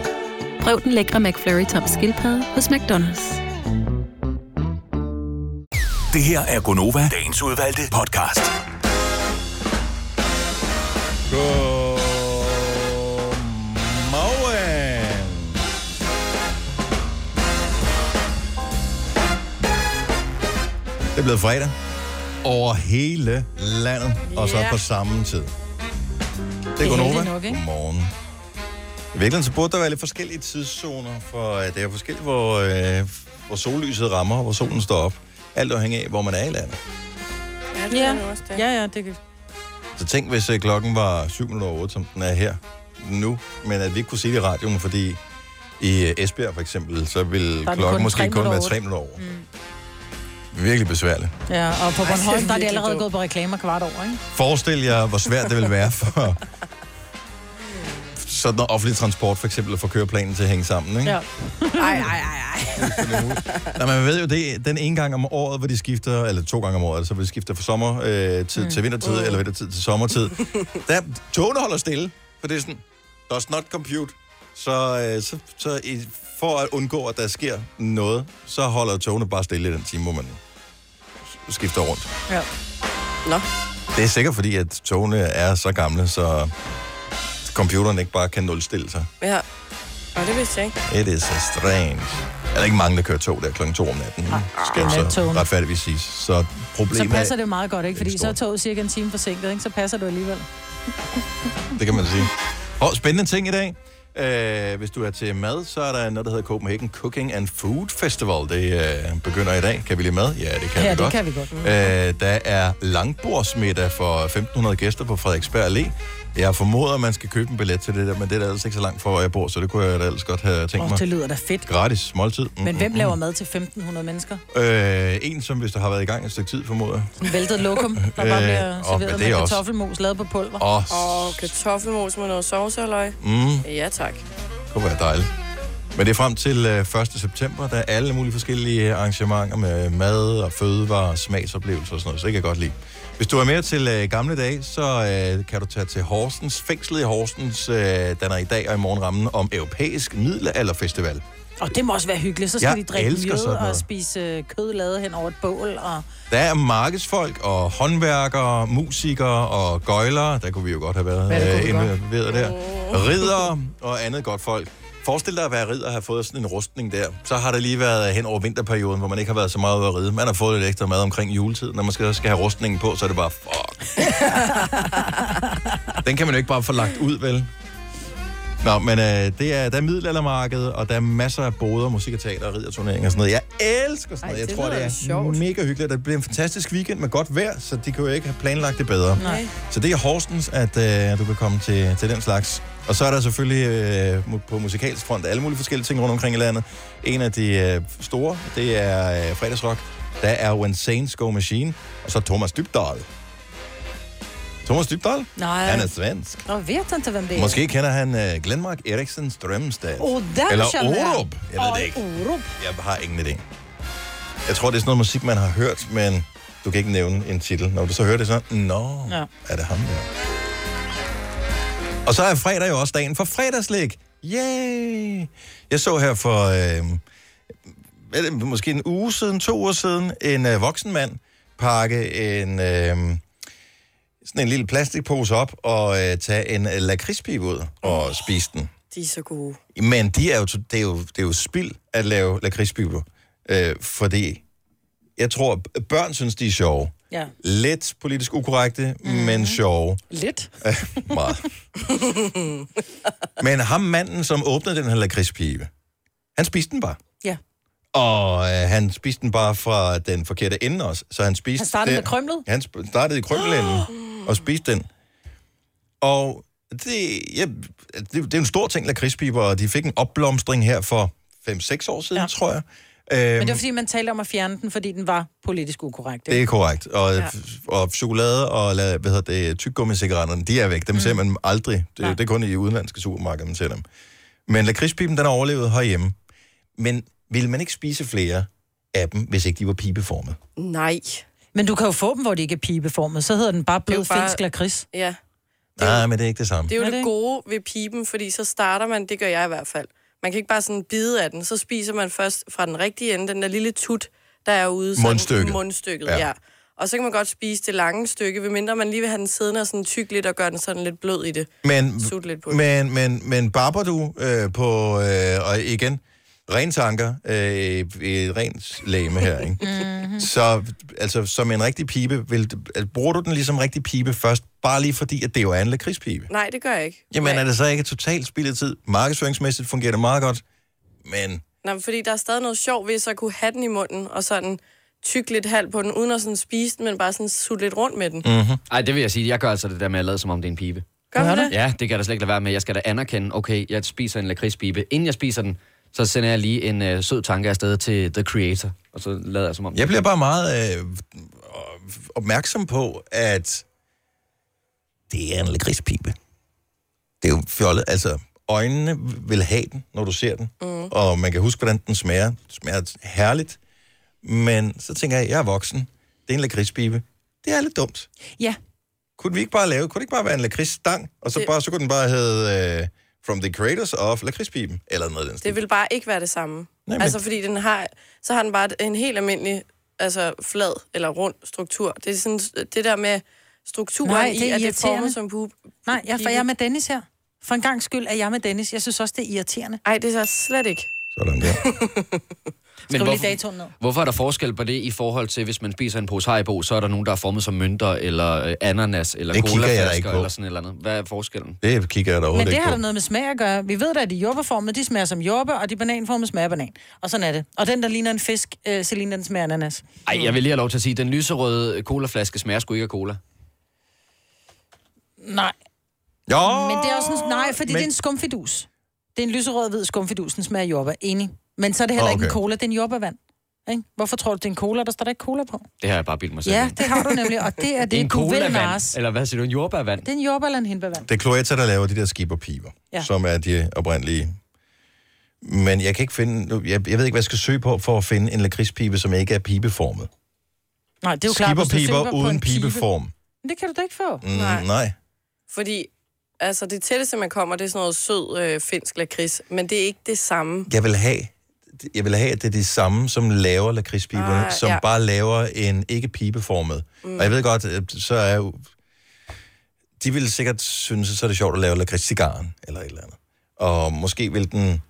Prøv den lækre McFlurry tom skildpadde hos McDonald's. Det her er Gonova, dagens udvalgte podcast. Godmorgen. Det er blevet fredag over hele landet, og så Ja. på samme tid. Det Det er er Gonova. heldigt nok, ikke? Godmorgen. I virkeligheden så burde der være lidt forskellige tidszoner, for øh, det er forskelligt, hvor, øh, hvor sollyset rammer, og hvor solen står op. Alt afhængig af, hvor man er i landet. Ja, ja, ja, det kan... Så tænk, hvis øh, klokken var 7 minutter over 8, som den er her nu, men at vi ikke kunne sige det i radioen, fordi i øh, Esbjerg for eksempel, så den klokken kun måske kun være over 3 minutter over. Mm. Virkelig besværligt. Ja, og på Bornholm, det er der er de virkelig allerede gået på reklamer kvart over, ikke? Forestil jer, hvor svært det vil være for sådan noget offentlig transport, for eksempel, at få køreplanen til at hænge sammen. Ikke? Ja. Ej, ej, ej, ej. Nej, man ved jo, det er den ene gang om året, hvor de skifter, eller to gange om året, altså hvor de skifter fra sommertid øh, til, Mm. til vintertid, eller vintertid til sommertid. Der, togene holder stille, for det er sådan, does not compute. Så, øh, så, så i, for at undgå, at der sker noget, så holder togene bare stille i den time, hvor man skifter rundt. Ja. Nå. Det er sikkert fordi, at togene er så gamle, så computeren ikke bare kan nulstille sig. Ja. Og det vidste jeg ikke. It is a strange. Er der ikke mange, der kører tog der klokken 2 om natten? Skal det er jo så nattogene. retfærdigvis siges. Så Så problemet passer er, det meget godt, ikke? Fordi så er toget cirka en time forsinket, ikke? Så passer det jo alligevel. det kan man sige. Og spændende ting i dag. Uh, hvis du er til mad, så er der noget, der hedder Copenhagen Cooking and Food Festival. Det uh, begynder i dag. Kan vi lide mad? Ja, det kan Ja, vi det godt. kan vi godt. Uh, der er langbordsmiddag for 1.500 gæster på Frederiksberg Allé. Jeg formoder, at man skal købe en billet til det der, men det er da ellers ikke så langt fra, hvor jeg bor, så det kunne jeg da ellers godt have tænkt Åh, mig. det lyder da fedt. Gratis måltid. Mm, Men mm, hvem mm. laver mad til 1.500 mennesker? Øh, en, som hvis der har været i gang et stykke tid, formoder jeg. En væltet lokum, der bare Øh, bliver åh, serveret med også- kartoffelmos lavet på pulver. Åh, Og kartoffelmos med noget sovs og løg. Mm. Ja, tak. Det kunne være dejligt. Men det er frem til øh, 1. september. Der er alle mulige forskellige arrangementer med mad og fødevarer, smagsoplevelser og sådan noget, så det kan jeg godt lide. Hvis du er med til øh, gamle dage, så øh, kan du tage til Horsens. Fængslet i Horsens øh, danner i dag og i morgen rammen om Europæisk Middelalderfestival. Og det må også være hyggeligt. Så skal Jeg de drikke elsker mjød sådan og noget. spise øh, kød lavet hen over et bål. Og... Der er markedsfolk og håndværkere, musikere og gøjlere. Der kunne vi jo godt have været Ja, det kunne øh, vi godt. involveret der. Ridere og andet godt folk. Forestil dig at være ridder og have fået sådan en rustning der. Så har det lige været hen over vinterperioden, hvor man ikke har været så meget ude at ride. Man har fået lidt ekstra mad omkring juletid. Når man skal, skal have rustningen på, så er det bare, fuck. Den kan man jo ikke bare få lagt ud, vel? Nå, men øh, det er, der er middelaldermarked, og der er masser af boder, musik og teater og ridderturneringer og sådan noget. Jeg elsker sådan Ej, noget. Jeg tror, det er sjovt. mega hyggeligt. Det bliver en fantastisk weekend med godt vejr, så de kan jo ikke have planlagt det bedre. Nej. Så det er Horsens, at øh, du kan komme til, til den slags. Og så er der selvfølgelig øh, på musikalsk front alle mulige forskellige ting rundt omkring i landet. En af de øh, store, det er øh, fredagsrock. Der er When Saints Go Machine, og så Thomas Dybdahl. Thomas Dybdahl? Nej. Han er svensk. Og vet inte, hvem det er. Måske kender han uh, Glenmark Eriksen Strømstad. Åh, der Eller. Orup. Jeg ved det ikke. Orup. Jeg har ingen idé. Jeg tror, det er sådan noget musik, man har hørt, men du kan ikke nævne en titel. Når du så hører det, så nå, Ja. er det ham der. Og så er fredag jo også dagen for fredagslæg. Yay! Jeg så her for øh, måske en uge siden, to uger siden, en øh, voksen mand pakke en, øh, sådan en lille plastikpose op og øh, tage en øh, lakridspibe ud og spise den. De er så gode. Men de er jo, det, er jo, det er jo spild at lave lakridspiber, øh, fordi jeg tror, børn synes, de er sjove. Ja. Lidt politisk ukorrekte, mm. men sjove. Lidt. Øh, meget. Men ham manden, som åbnede den her lakridspibe, han spiste den bare. Ja. Og øh, han spiste den bare fra den forkerte ende også. Så han spiste Han startede den- med krømlet? Han startede i krømmelenden og spiste den. Og det, ja, det, det er en stor ting, lakridspiber, og de fik en opblomstring her for 5-6 år siden, ja. tror jeg. Øhm, Men det var fordi, man talte om at fjerne den, fordi den var politisk ukorrekt. ikke? Det er korrekt. Og, Ja. og chokolade og hvad hedder det, tyggegummi-cigaretterne, de er væk. Dem mm. ser man aldrig. Det, det er kun i udenlandske supermarkeder, man ser dem. Men lakridspipen, den har overlevet herhjemme. Men ville man ikke spise flere af dem, hvis ikke de var pibeformet? Nej. Men du kan jo få dem, hvor de ikke er pibeformet. Så hedder den bare blød bare- finsk lakrids. Ja. Nej, men det er ikke det samme. Det er jo Er det, det gode ved pipen, fordi så starter man, det gør jeg i hvert fald. Man kan ikke bare sådan bide af den, så spiser man først fra den rigtige ende, den der lille tut, der er ude. sådan- Mundstykket. Mundstykket, Ja. ja. Og så kan man godt spise det lange stykke, medmindre man lige vil have den siddende og sådan tyk lidt og gøre den sådan lidt blød i det. Men, Sut lidt på det. men, men, men barber du øh, på, øh, og igen, ren tanker, øh, et rent læme her, ikke? Mhm. Så altså, som en rigtig pibe, vil, altså, bruger du den ligesom rigtig pibe først, bare lige fordi, at det jo er en lakridspibe? Nej, det gør jeg ikke. Jamen er det så ikke totalt spildet tid? Markedsføringsmæssigt fungerer det meget godt, men Nej, men fordi der er stadig noget sjov ved så at kunne have den i munden, og sådan tykke lidt halv på den, uden at sådan spise den, men bare sådan sutte lidt rundt med den. Mm-hmm. Ej, det vil jeg sige. Jeg gør altså det der med at lade, som om det er en pibe. Gør du det? Ja, det kan jeg da slet ikke lade være med. Jeg skal da anerkende, okay, jeg spiser en lakridspibe. Inden jeg spiser den, så sender jeg lige en øh, sød tanke afsted til The Creator. Og så lader jeg som om... jeg bliver bare meget øh, opmærksom på, at det er en lakridspibe. Det er jo fjollet. Altså, øjnene vil have den, når du ser den. Mm. Og man kan huske, hvordan den smager. Den smager herligt. Men så tænker jeg, jeg er voksen. Det er en lakridspibe. Det er lidt dumt. Ja. Kunne vi ikke bare lave, kunne det ikke bare være en lakridsstang? Og så, Det- bare, så kunne den bare hedde uh, From the Creators of Lakridspiben. Eller noget af den stil. Det vil bare ikke være det samme. Nej, men- Altså, fordi den har, så har den bare en helt almindelig altså, flad eller rund struktur. Det er sådan, det der med strukturen Nej, i, det er at det formet som pub. Nej, jeg, for jeg er med Dennis her. For en gang skyld er jeg med Dennis. Jeg synes også, det er irriterende. Nej, det er så slet ikke. Sådan der. Skriv lige hvorfor- datoen ned. Hvorfor er der forskel på det i forhold til, hvis man spiser en pose Haribo, så er der nogen, der er formet som mønter, eller øh, ananas, eller Det kigger jeg da colaflasker, ikke på. eller sådan et eller andet. Hvad er forskellen? Det kigger jeg da Men overhovedet det ikke har der noget med smag at gøre. Vi ved da, at de jordbærformede, de smager som jordbær, og de bananformede smager banan. Og sådan er det. Og den, der ligner en fisk, øh, Celine, den smager ananas. Ej, jeg vil lige have lov til at sige, at den lyserøde colaflaske smager sgu ikke af cola. Nej. Jo, Men det er også en, nej, fordi men- men... det er en skumfidus. Det er en lyserød hvid skumfidus, den smager af jordbær. Enig. Men så er det heller okay. ikke en cola, det er en jordbærvand. Ikke? Hvorfor tror du, det er en cola? Der står der ikke cola på. Det har jeg bare bildt mig selv Ja, det har du nemlig, og det er det, det er en du vil. Eller hvad siger du, en jordbærvand? Det er en jordbær eller en hindbærvand. Det er Cloetta, der laver de der skipperpiber, ja. Ja. som er de oprindelige. Men jeg kan ikke finde... nu- Jeg, jeg ved ikke, hvad jeg skal søge på for at finde en lakridspibe, som ikke er pibeformet. Nej, det er jo klart, hvis du på uden en pibe. pibeform. Men det kan du da ikke få. Mm, nej. nej. Fordi altså, det tætteste, man kommer, det er sådan noget sød øh, finsk lakrids, men det er ikke det samme. Jeg vil have... Jeg vil have, at det er de samme, som laver lakridspiberne, Ah, som ja. bare laver en ikke pibeformet. Mm. Og jeg ved godt, så er jo... De ville sikkert synes, at så er det sjovt at lave lakridscigaren, eller et eller andet. Og måske vil den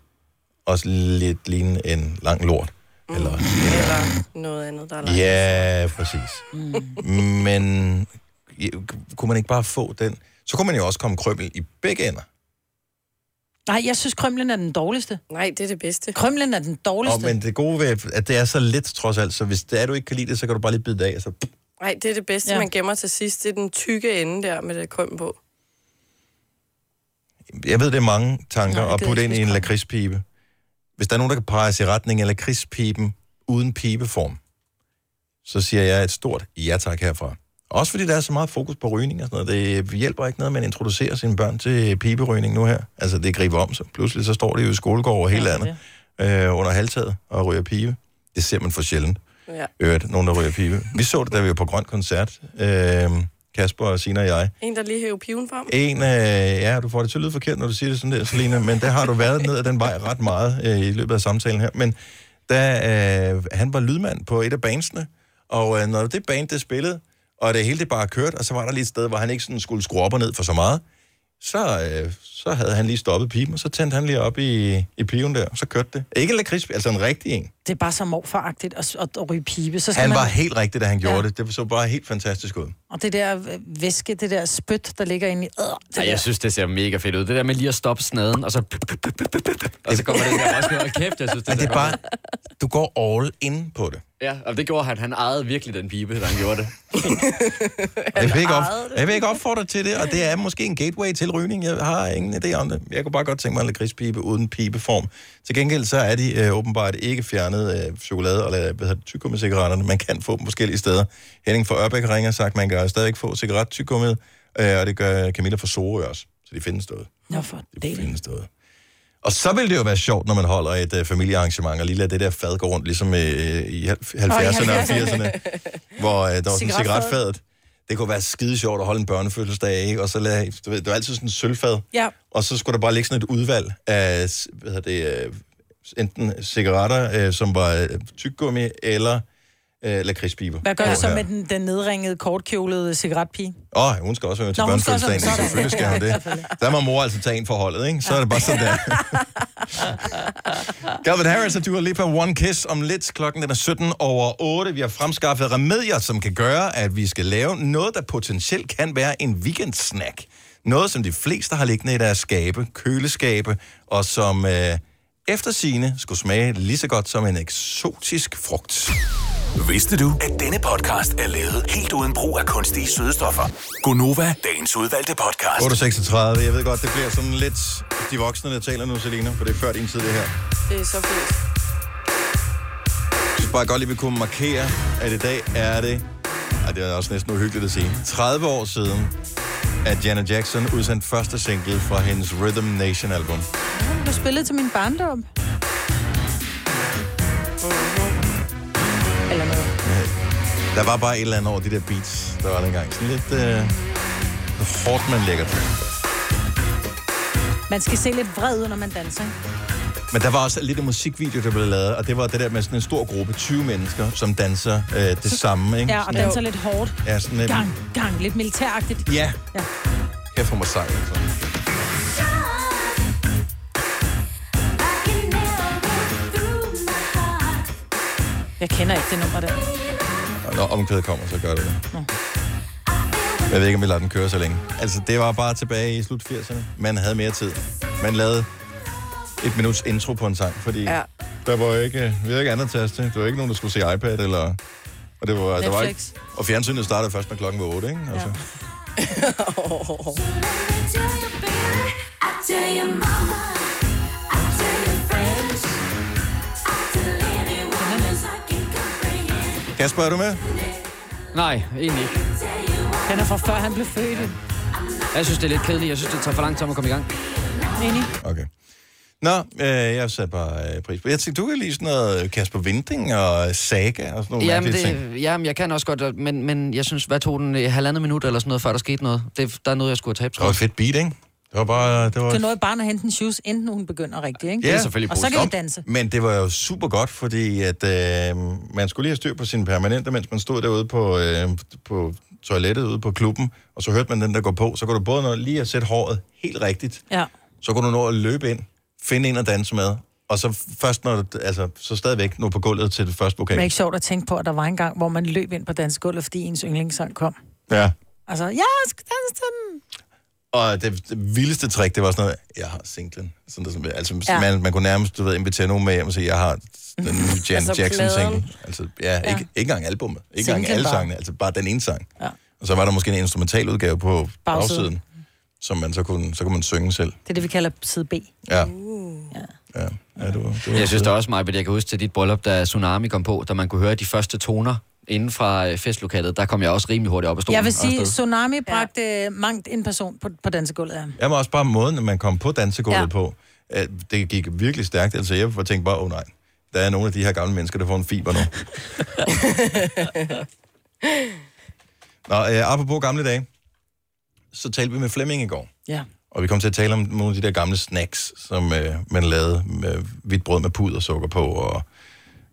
også lidt ligne en lang lort. Mm. Eller, Eller noget andet, der er langt. Ja, præcis. Mm. Men kunne man ikke bare få den? Så kunne man jo også komme krømmel i begge ender. Nej, jeg synes, krymlen er den dårligste. Nej, det er det bedste. Krymlen er den dårligste. Og, men det gode ved, at det er så let trods alt, så hvis det er, du ikke kan lide det, så kan du bare lige bide det af. og Så... Nej, det er det bedste, Ja. man gemmer til sidst. Det er den tykke ende der med det krøm på. Jeg ved, det er mange tanker Nej, at putte ind i en lakridspibe. Hvis der er nogen, der kan pege i retning af lakridspiben uden pibeform, så siger jeg et stort ja tak herfra. Også fordi der er så meget fokus på rygning og sådan noget. Det hjælper ikke noget, at man introducerer sine børn til piberygning nu her. Altså, det griber om sig. Pludselig så står de jo i skolegård og helt Ja, andet øh, under halvtaget og ryger pibe. Det ser man for sjældent. Ja. Øvrigt, nogen, der ryger pibe. Vi så det, da vi var på Grøn Koncert. Øh, Kasper og Sina og jeg. En, der lige hæver piven frem. En, øh, ja, du får det til at lyde forkert, når du siger det sådan der, Selina, men der har du været ned ad den vej ret meget øh, i løbet af samtalen her. Men da øh, han var lydmand på et af bandsene, og øh, når det band, det spillede, og det hele det bare kørte, og så var der lige et sted, hvor han ikke sådan skulle skrue op og ned for så meget, så, øh, så havde han lige stoppet pipen, og så tændte han lige op i, i piven der, og så kørte det. Ikke en lakrids, altså en rigtig en. Det er bare så morfaragtigt at, at, at ryge pibe. Så skal Han man, var helt rigtig, da han gjorde Ja. det. Det så bare helt fantastisk ud. Og det der øh, væske, det der spyt, der ligger inde i... Øh, det Ej, der. jeg synes, det ser mega fedt ud. Det der med lige at stoppe snaden, og så... Og så kommer det der også noget. Kæft, jeg synes, det, Men det er bare, du går all in på det. Ja, og det gjorde han. Han ejede virkelig den pibe, da han gjorde det. Jeg vil, ikke op, jeg vil ikke opfordre til det, og det er måske en gateway til rygning. Jeg har ingen idé om det. Jeg kunne bare godt tænke mig en lakridspibe uden pibeform. Til gengæld så er de øh, åbenbart ikke fjernet øh, chokolade og hvad hedder det, tyggegummi-cigaretterne. Man kan få dem forskellige steder. Henning fra Ørbæk ringer og sagt, at man kan stadigvæk få cigaret øh, og det gør Camilla fra Sorø også. Så de findes derude. Nå, for Det findes derude. Og så vil det jo være sjovt, når man holder et uh, familiearrangement, og lige lader det der fad gå rundt, ligesom uh, i 70'erne og 80'erne, hvor uh, der var sådan Cigaretfadet. Det kunne være skide sjovt at holde en børnefødselsdag, ikke? Og så lade, du ved, det var altid sådan en sølvfad, Ja. og så skulle der bare ligge sådan et udvalg af, hvad hedder det, uh, enten cigaretter, uh, som var uh, tyggegummi, eller uh, lakridspiber. Hvad gør jeg så her. med den, den nedringede, kortkjolede cigaretpige? Åh, oh, hun skal også være til børnefødselsdagen. Selvfølgelig skal hun det. Der må mor altså tage en for holdet, ikke? Så er det bare sådan der. Calvin Harris og Dua Lipa One Kiss om lidt. Klokken den er 17 over 8. Vi har fremskaffet remedier, som kan gøre, at vi skal lave noget, der potentielt kan være en weekendsnack. Noget, som de fleste har liggende i deres skabe, køleskabe, og som øh, efter sine skulle smage lige så godt som en eksotisk frugt. Vidste du, at denne podcast er lavet helt uden brug af kunstige sødestoffer? Gonova, dagens udvalgte podcast. 8.36. Jeg ved godt, det bliver sådan lidt de voksne, der taler nu, Selina, for det er før din tid, det her. Det er så fint. Jeg synes bare godt lige, vi kunne markere, at i dag er det, ej, det er også næsten uhyggeligt at sige, 30 år siden, at Janet Jackson udsendte første single fra hendes Rhythm Nation album. Du spillede til min barndom. Der var bare et eller andet over de der beats, der var dengang. Sådan lidt øh, hårdt, man lægger til. Man skal se lidt vred ud, når man danser. Men der var også lidt en musikvideo, der blev lavet, og det var det der med sådan en stor gruppe, 20 mennesker, som danser øh, det samme, ikke? Ja, og danser lidt hårdt. Ja, sådan lidt... Gang, gang. Lidt militæragtigt. Ja. Ja. Kæft, hun var sej, altså. Jeg kender ikke det nummer der. Og når omkvædet kommer, så gør det det. Jeg ved ikke, om vi lader den køre så længe. Altså, det var bare tilbage i slut 80'erne. Man havde mere tid. Man lavede et minuts intro på en sang, fordi ja. Ja. der var ikke, vi havde ikke andet taste. Der var ikke nogen, der skulle se iPad, eller... Og, det var, der var ikke, Netflix. og fjernsynet startede først, når klokken var 8, ikke? Altså. Kasper, er du med? Nej, egentlig ikke. Den er fra før han blev født. Jeg synes, det er lidt kedeligt. Jeg synes, det tager for lang tid at komme i gang. Enig. Okay. Nå, øh, jeg satte bare øh, pris på. Jeg tænkte, du kan lide sådan noget Kasper Vinding og Saga og sådan nogle Jamen, mærkelige ting. det, jamen, jeg kan også godt, men, men jeg synes, hvad tog den halvandet minut eller sådan noget, før der skete noget? Det, der er noget, jeg skulle have tabt. Det var et fedt beat, ikke? Det var bare... Det var... Det er noget bare at hente en shoes, inden hun begynder rigtigt, ikke? Ja. Og så kan I danse. Men det var jo super godt, fordi at, øh, man skulle lige have styr på sine permanente, mens man stod derude på, øh, på toilettet ude på klubben, og så hørte man den, der går på. Så kunne du både nå lige at sætte håret helt rigtigt, Ja. så kunne du nå at løbe ind, finde en at danse med, og så først når du, altså, så stadigvæk nå på gulvet til det første Det er vokal. ikke sjovt at tænke på, at der var en gang, hvor man løb ind på dansegulvet, fordi ens yndlingssang kom. Ja. Altså, jeg skal danse til den. Og det, det vildeste trick, det var sådan noget, jeg har singlen. Sådan der, sådan, altså, Ja. ja. man, man kunne nærmest, du ved, invitere nogen med hjem og sige, jeg har den nye Janet Altså Jackson single. Altså, ja, Ja. Ikke, ikke engang albummet. Ikke engang alle bare. sangene, altså bare den ene sang. Ja. Og så var der måske en instrumental udgave på Bagsiden. bagsiden, som man så kunne, så kunne man synge selv. Det er det, vi kalder side B. Ja. Uh. Ja, ja du, du Jeg synes da også, Maja, jeg kan huske til dit bryllup, da Tsunami kom på, da man kunne høre de første toner inden fra øh, festlokalet, der kom jeg også rimelig hurtigt op af stolen. Jeg vil og sige. Tsunami bragte ja. mangt en person på, på dansegulvet. Ja. Jeg var også bare måden, man kom på dansegulvet Ja. ja. på. at Det gik virkelig stærkt. Altså, jeg var tænkt bare, åh oh, nej, der er nogle af de her gamle mennesker, der får en fiber nu. Nå, øh, apropos gamle dage, så talte vi med Flemming i går. Ja. Og vi kom til at tale om nogle af de der gamle snacks, som øh, man lavede med hvidt brød med pudersukker på, og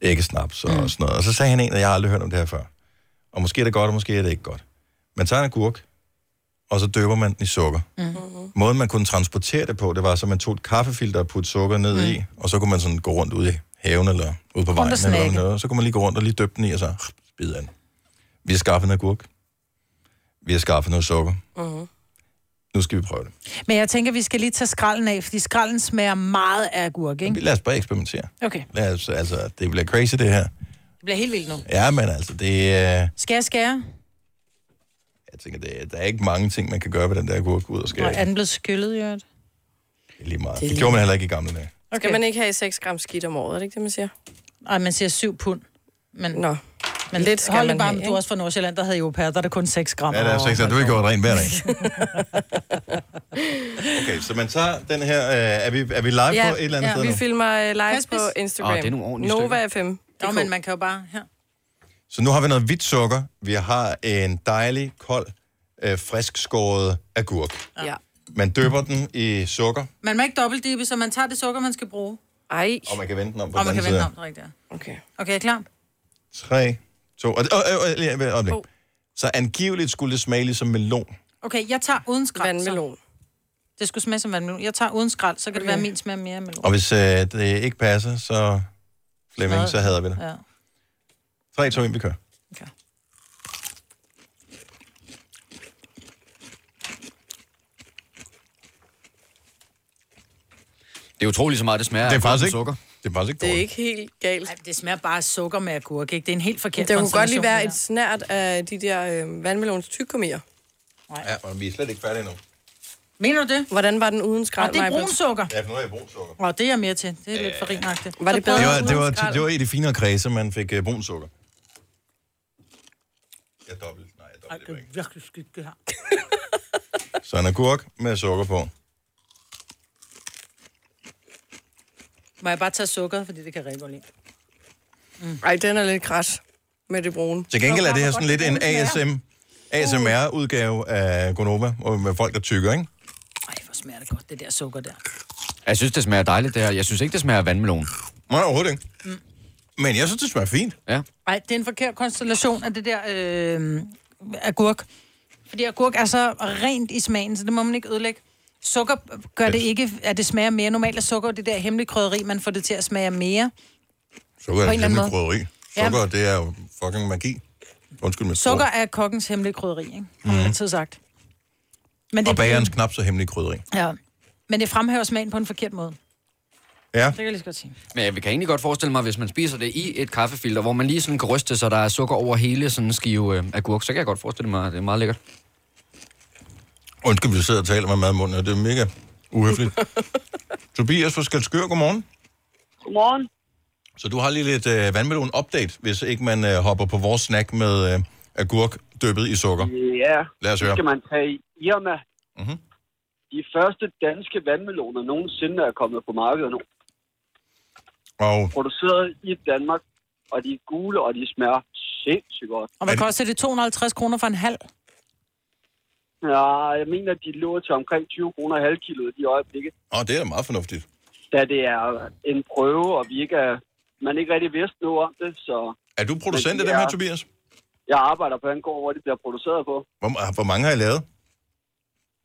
æggesnaps og mm. sådan noget. Og så sagde han en, at jeg har aldrig hørt om det her før. Og måske er det godt, og måske er det ikke godt. Man tager en agurk, og så døber man den i sukker. Mm-hmm. Måden, man kunne transportere det på, det var, så man tog et kaffefilter og puttede sukker ned mm. i, og så kunne man sådan gå rundt ude i haven eller ude på vejen. Eller noget, og så kunne man lige gå rundt og lige døbe den i, og så spide den. Vi har skaffet en agurk. Vi har skaffet noget sukker. Uh-huh. Nu skal vi prøve det. Men jeg tænker, vi skal lige tage skralden af, fordi skralden smager meget af agurk, ikke? Lad os bare eksperimentere. Okay, Lad os, altså, det bliver crazy, det her. det bliver helt vildt nu. Ja, men altså, det er... Skal jeg skære? Jeg tænker, det er, der er ikke mange ting, man kan gøre ved den der agurk ud og Og skære. er den blevet skyllet, i øvrigt? Det er lige meget. Det Det, lige gjorde man heller ikke i gamle dage. Okay. Skal man ikke have 6 gram skidt om året, er det ikke det, man siger? Ej, man siger 7 pund. Men, Nå. Men Lidt skal hold man det bare, have, du er også fra Nordsjælland, der havde jo per, der er det kun 6 gram. Ja, der er seks, og du har gjort rent hver dag. Øh, Okay, så man tager den her... Øh, er, vi, er vi live ja, på et eller andet ja, sted vi nu? filmer uh, live på Instagram. Åh, det er nogle ordentlige Nova FM. Nå, men man kan jo bare... Her. Så nu har vi noget hvidt sukker. Vi har en dejlig, kold, øh, frisk skåret agurk. Ja. Man døber den i sukker, Man må ikke dobbeltdippe, så man tager det sukker, man skal bruge. Ej. og man kan vende den om på Og den man anden kan vende side. om det rigtigt. ja. Okay. Okay, er klar? 3, 2... Og, øh, øh, øh, øh, øjeblik. Så angiveligt skulle det smage ligesom melon. Okay, jeg tager uden skrald. Vandmelon. Det skulle smage som vandmelon. Jeg tager uden skrald, så kan okay. det Okay. være, min smager mere af melon. Og hvis øh, det ikke passer, så Flemming, så hader vi det. Ja. 3, 2, 1, vi kører. Det er utroligt så meget, det smager Det er af faktisk fucking ikke- sukker. Det er faktisk ikke Det er dårligt. ikke helt galt. Ej, det smager bare af sukker med agurk, ikke? Det er en helt forkert Det kunne godt lige være et snært af de der øh, vandmelons tykkommier. Ja, og vi er slet ikke færdige nu. der. Mener du det? Hvordan var den uden skrald, Og det er Maj-Brit? brun sukker. Ja, for nu er jeg brun sukker. Og det er jeg mere til. Det er lidt for rinagtigt. Var det prøv- Det bedre? var, det var, det var i de finere kredse, man fik uh, brun sukker. Jeg dobbelt. Nej, jeg er Ej, dobbelt. det er virkelig skidt, det her. Så en agurk med sukker på. Må jeg bare tage sukkeret, fordi det kan rigtig godt lide. Ej, den er lidt græs med det brune. Til gengæld er det her sådan lidt en. ASM, ASMR-udgave af Gonova, og med folk, der tykker, ikke? Ej, hvor smager det godt, det der sukker der. Jeg synes, det smager dejligt, det her. Jeg synes ikke, det smager af vandmelon. Nej, overhovedet ikke. Mm. Men jeg synes, det smager fint. Ja. Nej, det er en forkert konstellation af det der øh, agurk. Fordi agurk er så rent i smagen, så det må man ikke ødelægge. Sukker gør det ikke, at det smager mere. Normalt er sukker det der hemmelige krydderi, man får det til at smage mere. Sukker er et hemmeligt krydderi. Ja. Sukker, det er jo fucking magi. Undskyld med Sukker er kokkens hemmelige krydderi, ikke? Har Mhm. altid sagt. Men Og bagerens knap så hemmelige krydderi. Ja. Men det fremhæver smagen på en forkert måde. Ja. Det kan jeg lige så godt sige. Men jeg kan egentlig godt forestille mig, hvis man spiser det i et kaffefilter, hvor man lige sådan kan ryste, så der er sukker over hele sådan en skive øh, agurk, så kan jeg godt forestille mig, at det er meget lækkert. Undskyld, vi sidder og taler med mad munden, og det er mega uhøfligt. Tobias fra Skalskør, godmorgen. Godmorgen. Så du har lige lidt øh, vandmelon-update, hvis ikke man øh, hopper på vores snack med øh, agurk dyppet i sukker. Ja, Lad os det høre. skal man tage i Irma. Mhm. De første danske vandmeloner nogensinde er kommet på markedet nu. Og Produceret i Danmark, og de er gule, og de smager sindssygt godt. Og hvad koster det? 250 kroner for en halv? Ja, jeg mener, at de lå til omkring 20 kroner halv kilo i øjeblikket. Åh, det er meget fornuftigt. Da det er en prøve, og vi ikke er, man ikke rigtig vidste noget om det, så... Er du producent af de dem her, er- Tobias? Jeg arbejder på en gård, hvor de bliver produceret på. Hvor, hvor mange har I lavet?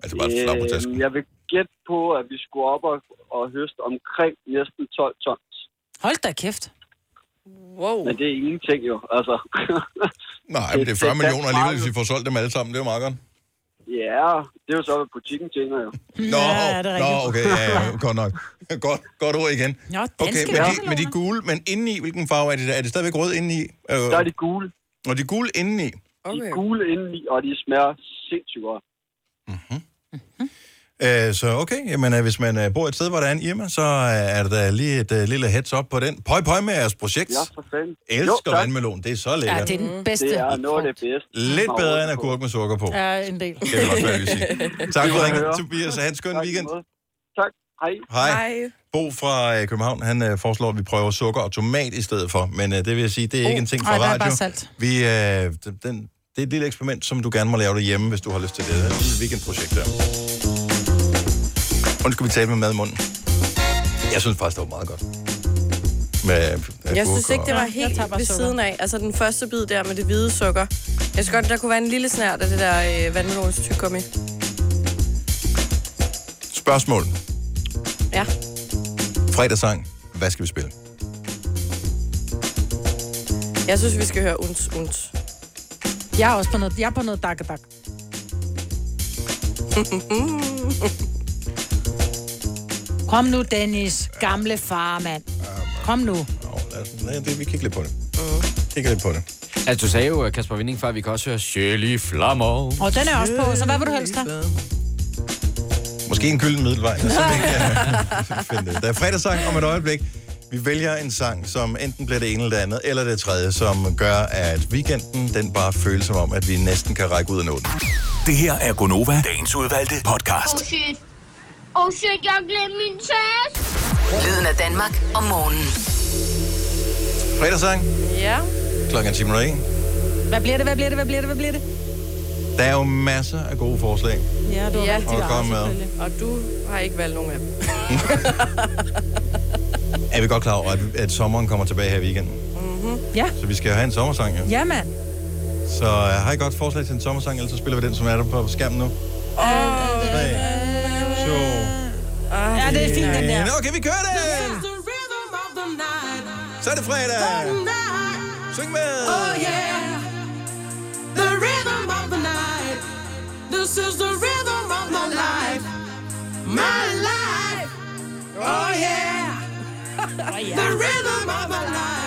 Altså bare slag på tasken. Jeg vil gætte på, at vi skulle op og, og høste omkring næsten 12 tons. Hold da kæft. Wow. Men det er ingenting jo, altså. Nej, men det er 40 millioner alligevel, hvis vi får solgt dem alle sammen. Det er jo meget godt. Ja, det er jo så, hvad butikken tjener jo. Nå, Ja, det er nå okay, ja, ja, godt nok. Godt, godt ord igen. Nå, okay, men de, men de er gule, men indeni, hvilken farve er det der? Er det stadigvæk rød indeni? Øh, Der er de gule. Og de er gule indeni? Okay. De er gule indeni, og de smager sindssygt godt. Øh, så okay, jamen, øh, hvis man øh, bor et sted, hvor der er en Irma, så øh, er der lige et øh, lille heads up på den. Pøj, pøj med jeres projekt. Ja, for fanden. Elsker Jo, tak. vandmelon, det er så lækkert. Ja, det er den bedste. Det er noget af det bedste. Lidt bedre end agurk med sukker på. Ja, en del. Det vil også være, vil sige. Tak for ringen. Tobias. Ha' en skøn weekend. Tak. Hej. Hej. Bo fra øh, København, han øh, foreslår, at vi prøver sukker og tomat i stedet for. Men øh, det vil jeg sige, det er ikke en ting fra ej, der er radio. bare salt. Vi, øh, den, det er et lille eksperiment, som du gerne må lave derhjemme, hvis du har lyst til det. Det er et lille weekendprojekt der. Undskyld, vi talte med mad i munden. Jeg synes faktisk, det var meget godt. Med agurk Jeg synes ikke, det var helt bare ved siden af. Altså den første bid der med det hvide sukker. Jeg synes godt, der kunne være en lille snært af det der øh, vandmelons tyggegummi. Spørgsmål. Ja. Fredagssang. Hvad skal vi spille? Jeg synes, vi skal høre uns, uns. Jeg er også på noget, jeg er på noget dak dak. Kom nu, Dennis. Gamle far, mand. Kom nu. Lad- det, vi kigger lidt på det. Kigger lidt på det. Altså, du sagde jo, Kasper Vinding, før, at vi kan også høre Sjæl Flammer. Og den er også på, så hvad vil du helst have? Måske en gylden middelvej. Så vi kan finde det. Der er fredagssang om et øjeblik. Vi vælger en sang, som enten bliver det ene eller det andet, eller det tredje, som gør, at weekenden den bare føles som om, at vi næsten kan række ud af nåden. Det her er Gonova, dagens udvalgte podcast. Oh shit. Oh shit, jeg glemte min taske. Lyden af Danmark om morgenen. Fredagssang, Ja. klokken 10 minutter i. Hvad bliver det, hvad bliver det, hvad bliver det, hvad bliver det? Der er jo masser af gode forslag. Ja, du har ja, rigtig Og kom med. Og du har ikke valgt nogen af dem. Er vi godt klar over, at, at sommeren kommer tilbage her i weekenden? Mm-hmm. Ja. Så vi skal jo have en sommersang, jo. Ja, mand. Så uh, har I godt forslag til en sommersang, ellers så spiller vi den, som er der på skærmen nu. Oh, Tre, to, ja, det er fint, den der. Okay, vi kører den! Så er det fredag! Syng med! Oh yeah, the rhythm of the night. This is the rhythm of my life, my life. Oh yeah, the rhythm of my life.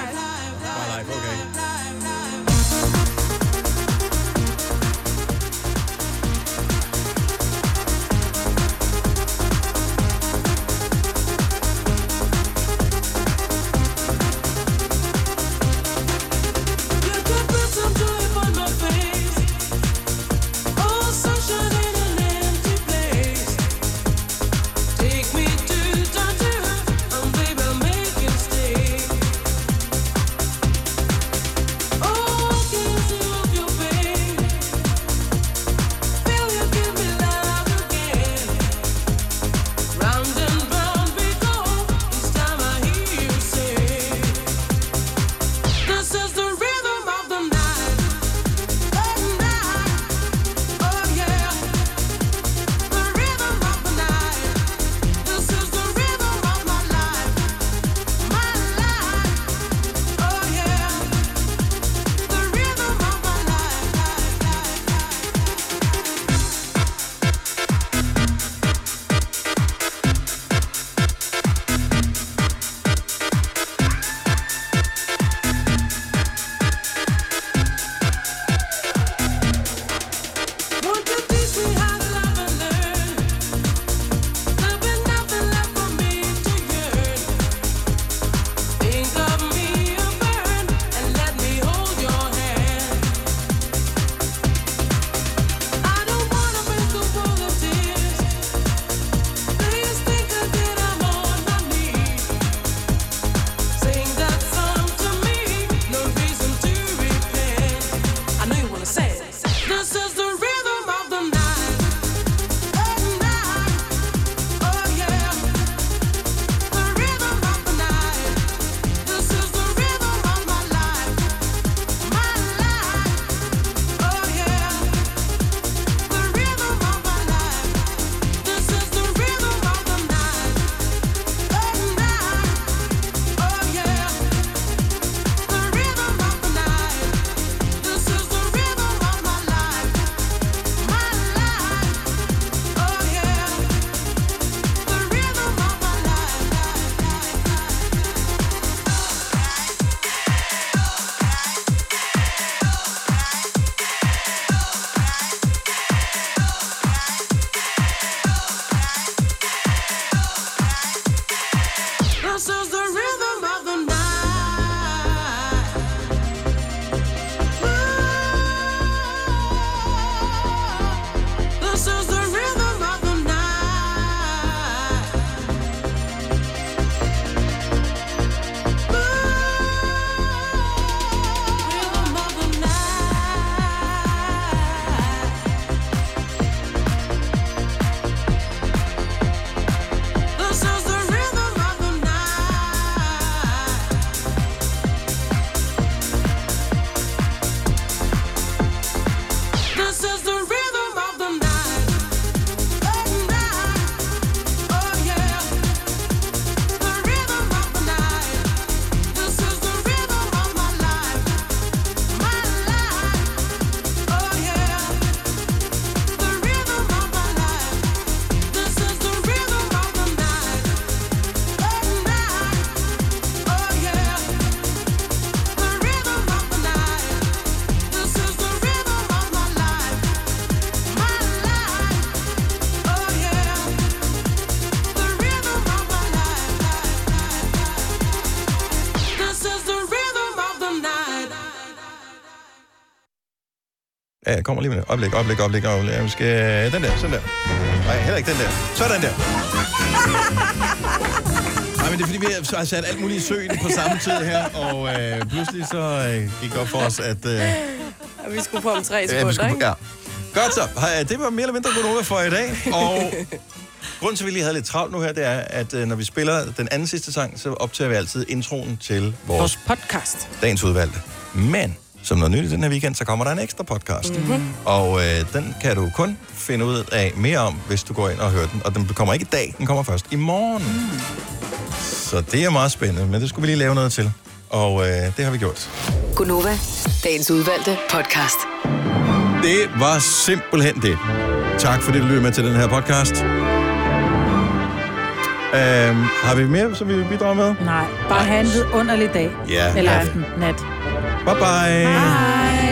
Kommer lige med det. Øjeblik, øjeblik, øjeblik, øjeblik. Vi skal... Den der, sådan der. Nej, heller ikke den der. Sådan der. Nej, men det er fordi, vi har sat alt muligt i søen på samme tid her, og øh, pludselig så øh, gik det op for os, at... Øh, Og vi skulle på om tre Ja, vi sekunder, skulle, ikke? ja. Godt så. Det var mere eller mindre Gunova for i dag. Og grunden til, at vi lige havde lidt travlt nu her, det er, at øh, når vi spiller den anden sidste sang, så optager vi altid introen til vores Vores podcast. dagens udvalgte. Men som noget nyt i den her weekend, så kommer der en ekstra podcast. Mhm. Og øh, den kan du kun finde ud af mere om, hvis du går ind og hører den. Og den kommer ikke i dag, den kommer først i morgen. Mm. Så det er meget spændende, men det skulle vi lige lave noget til. Og øh, det har vi gjort. Gunova, dagens udvalgte podcast. Det var simpelthen det. Tak fordi du lyttede med til den her podcast. Øhm, har vi mere, som vi vil bidrage med? Nej, bare have en vidunderlig dag. Ja. Eller aften, nat. Bye bye. Hej.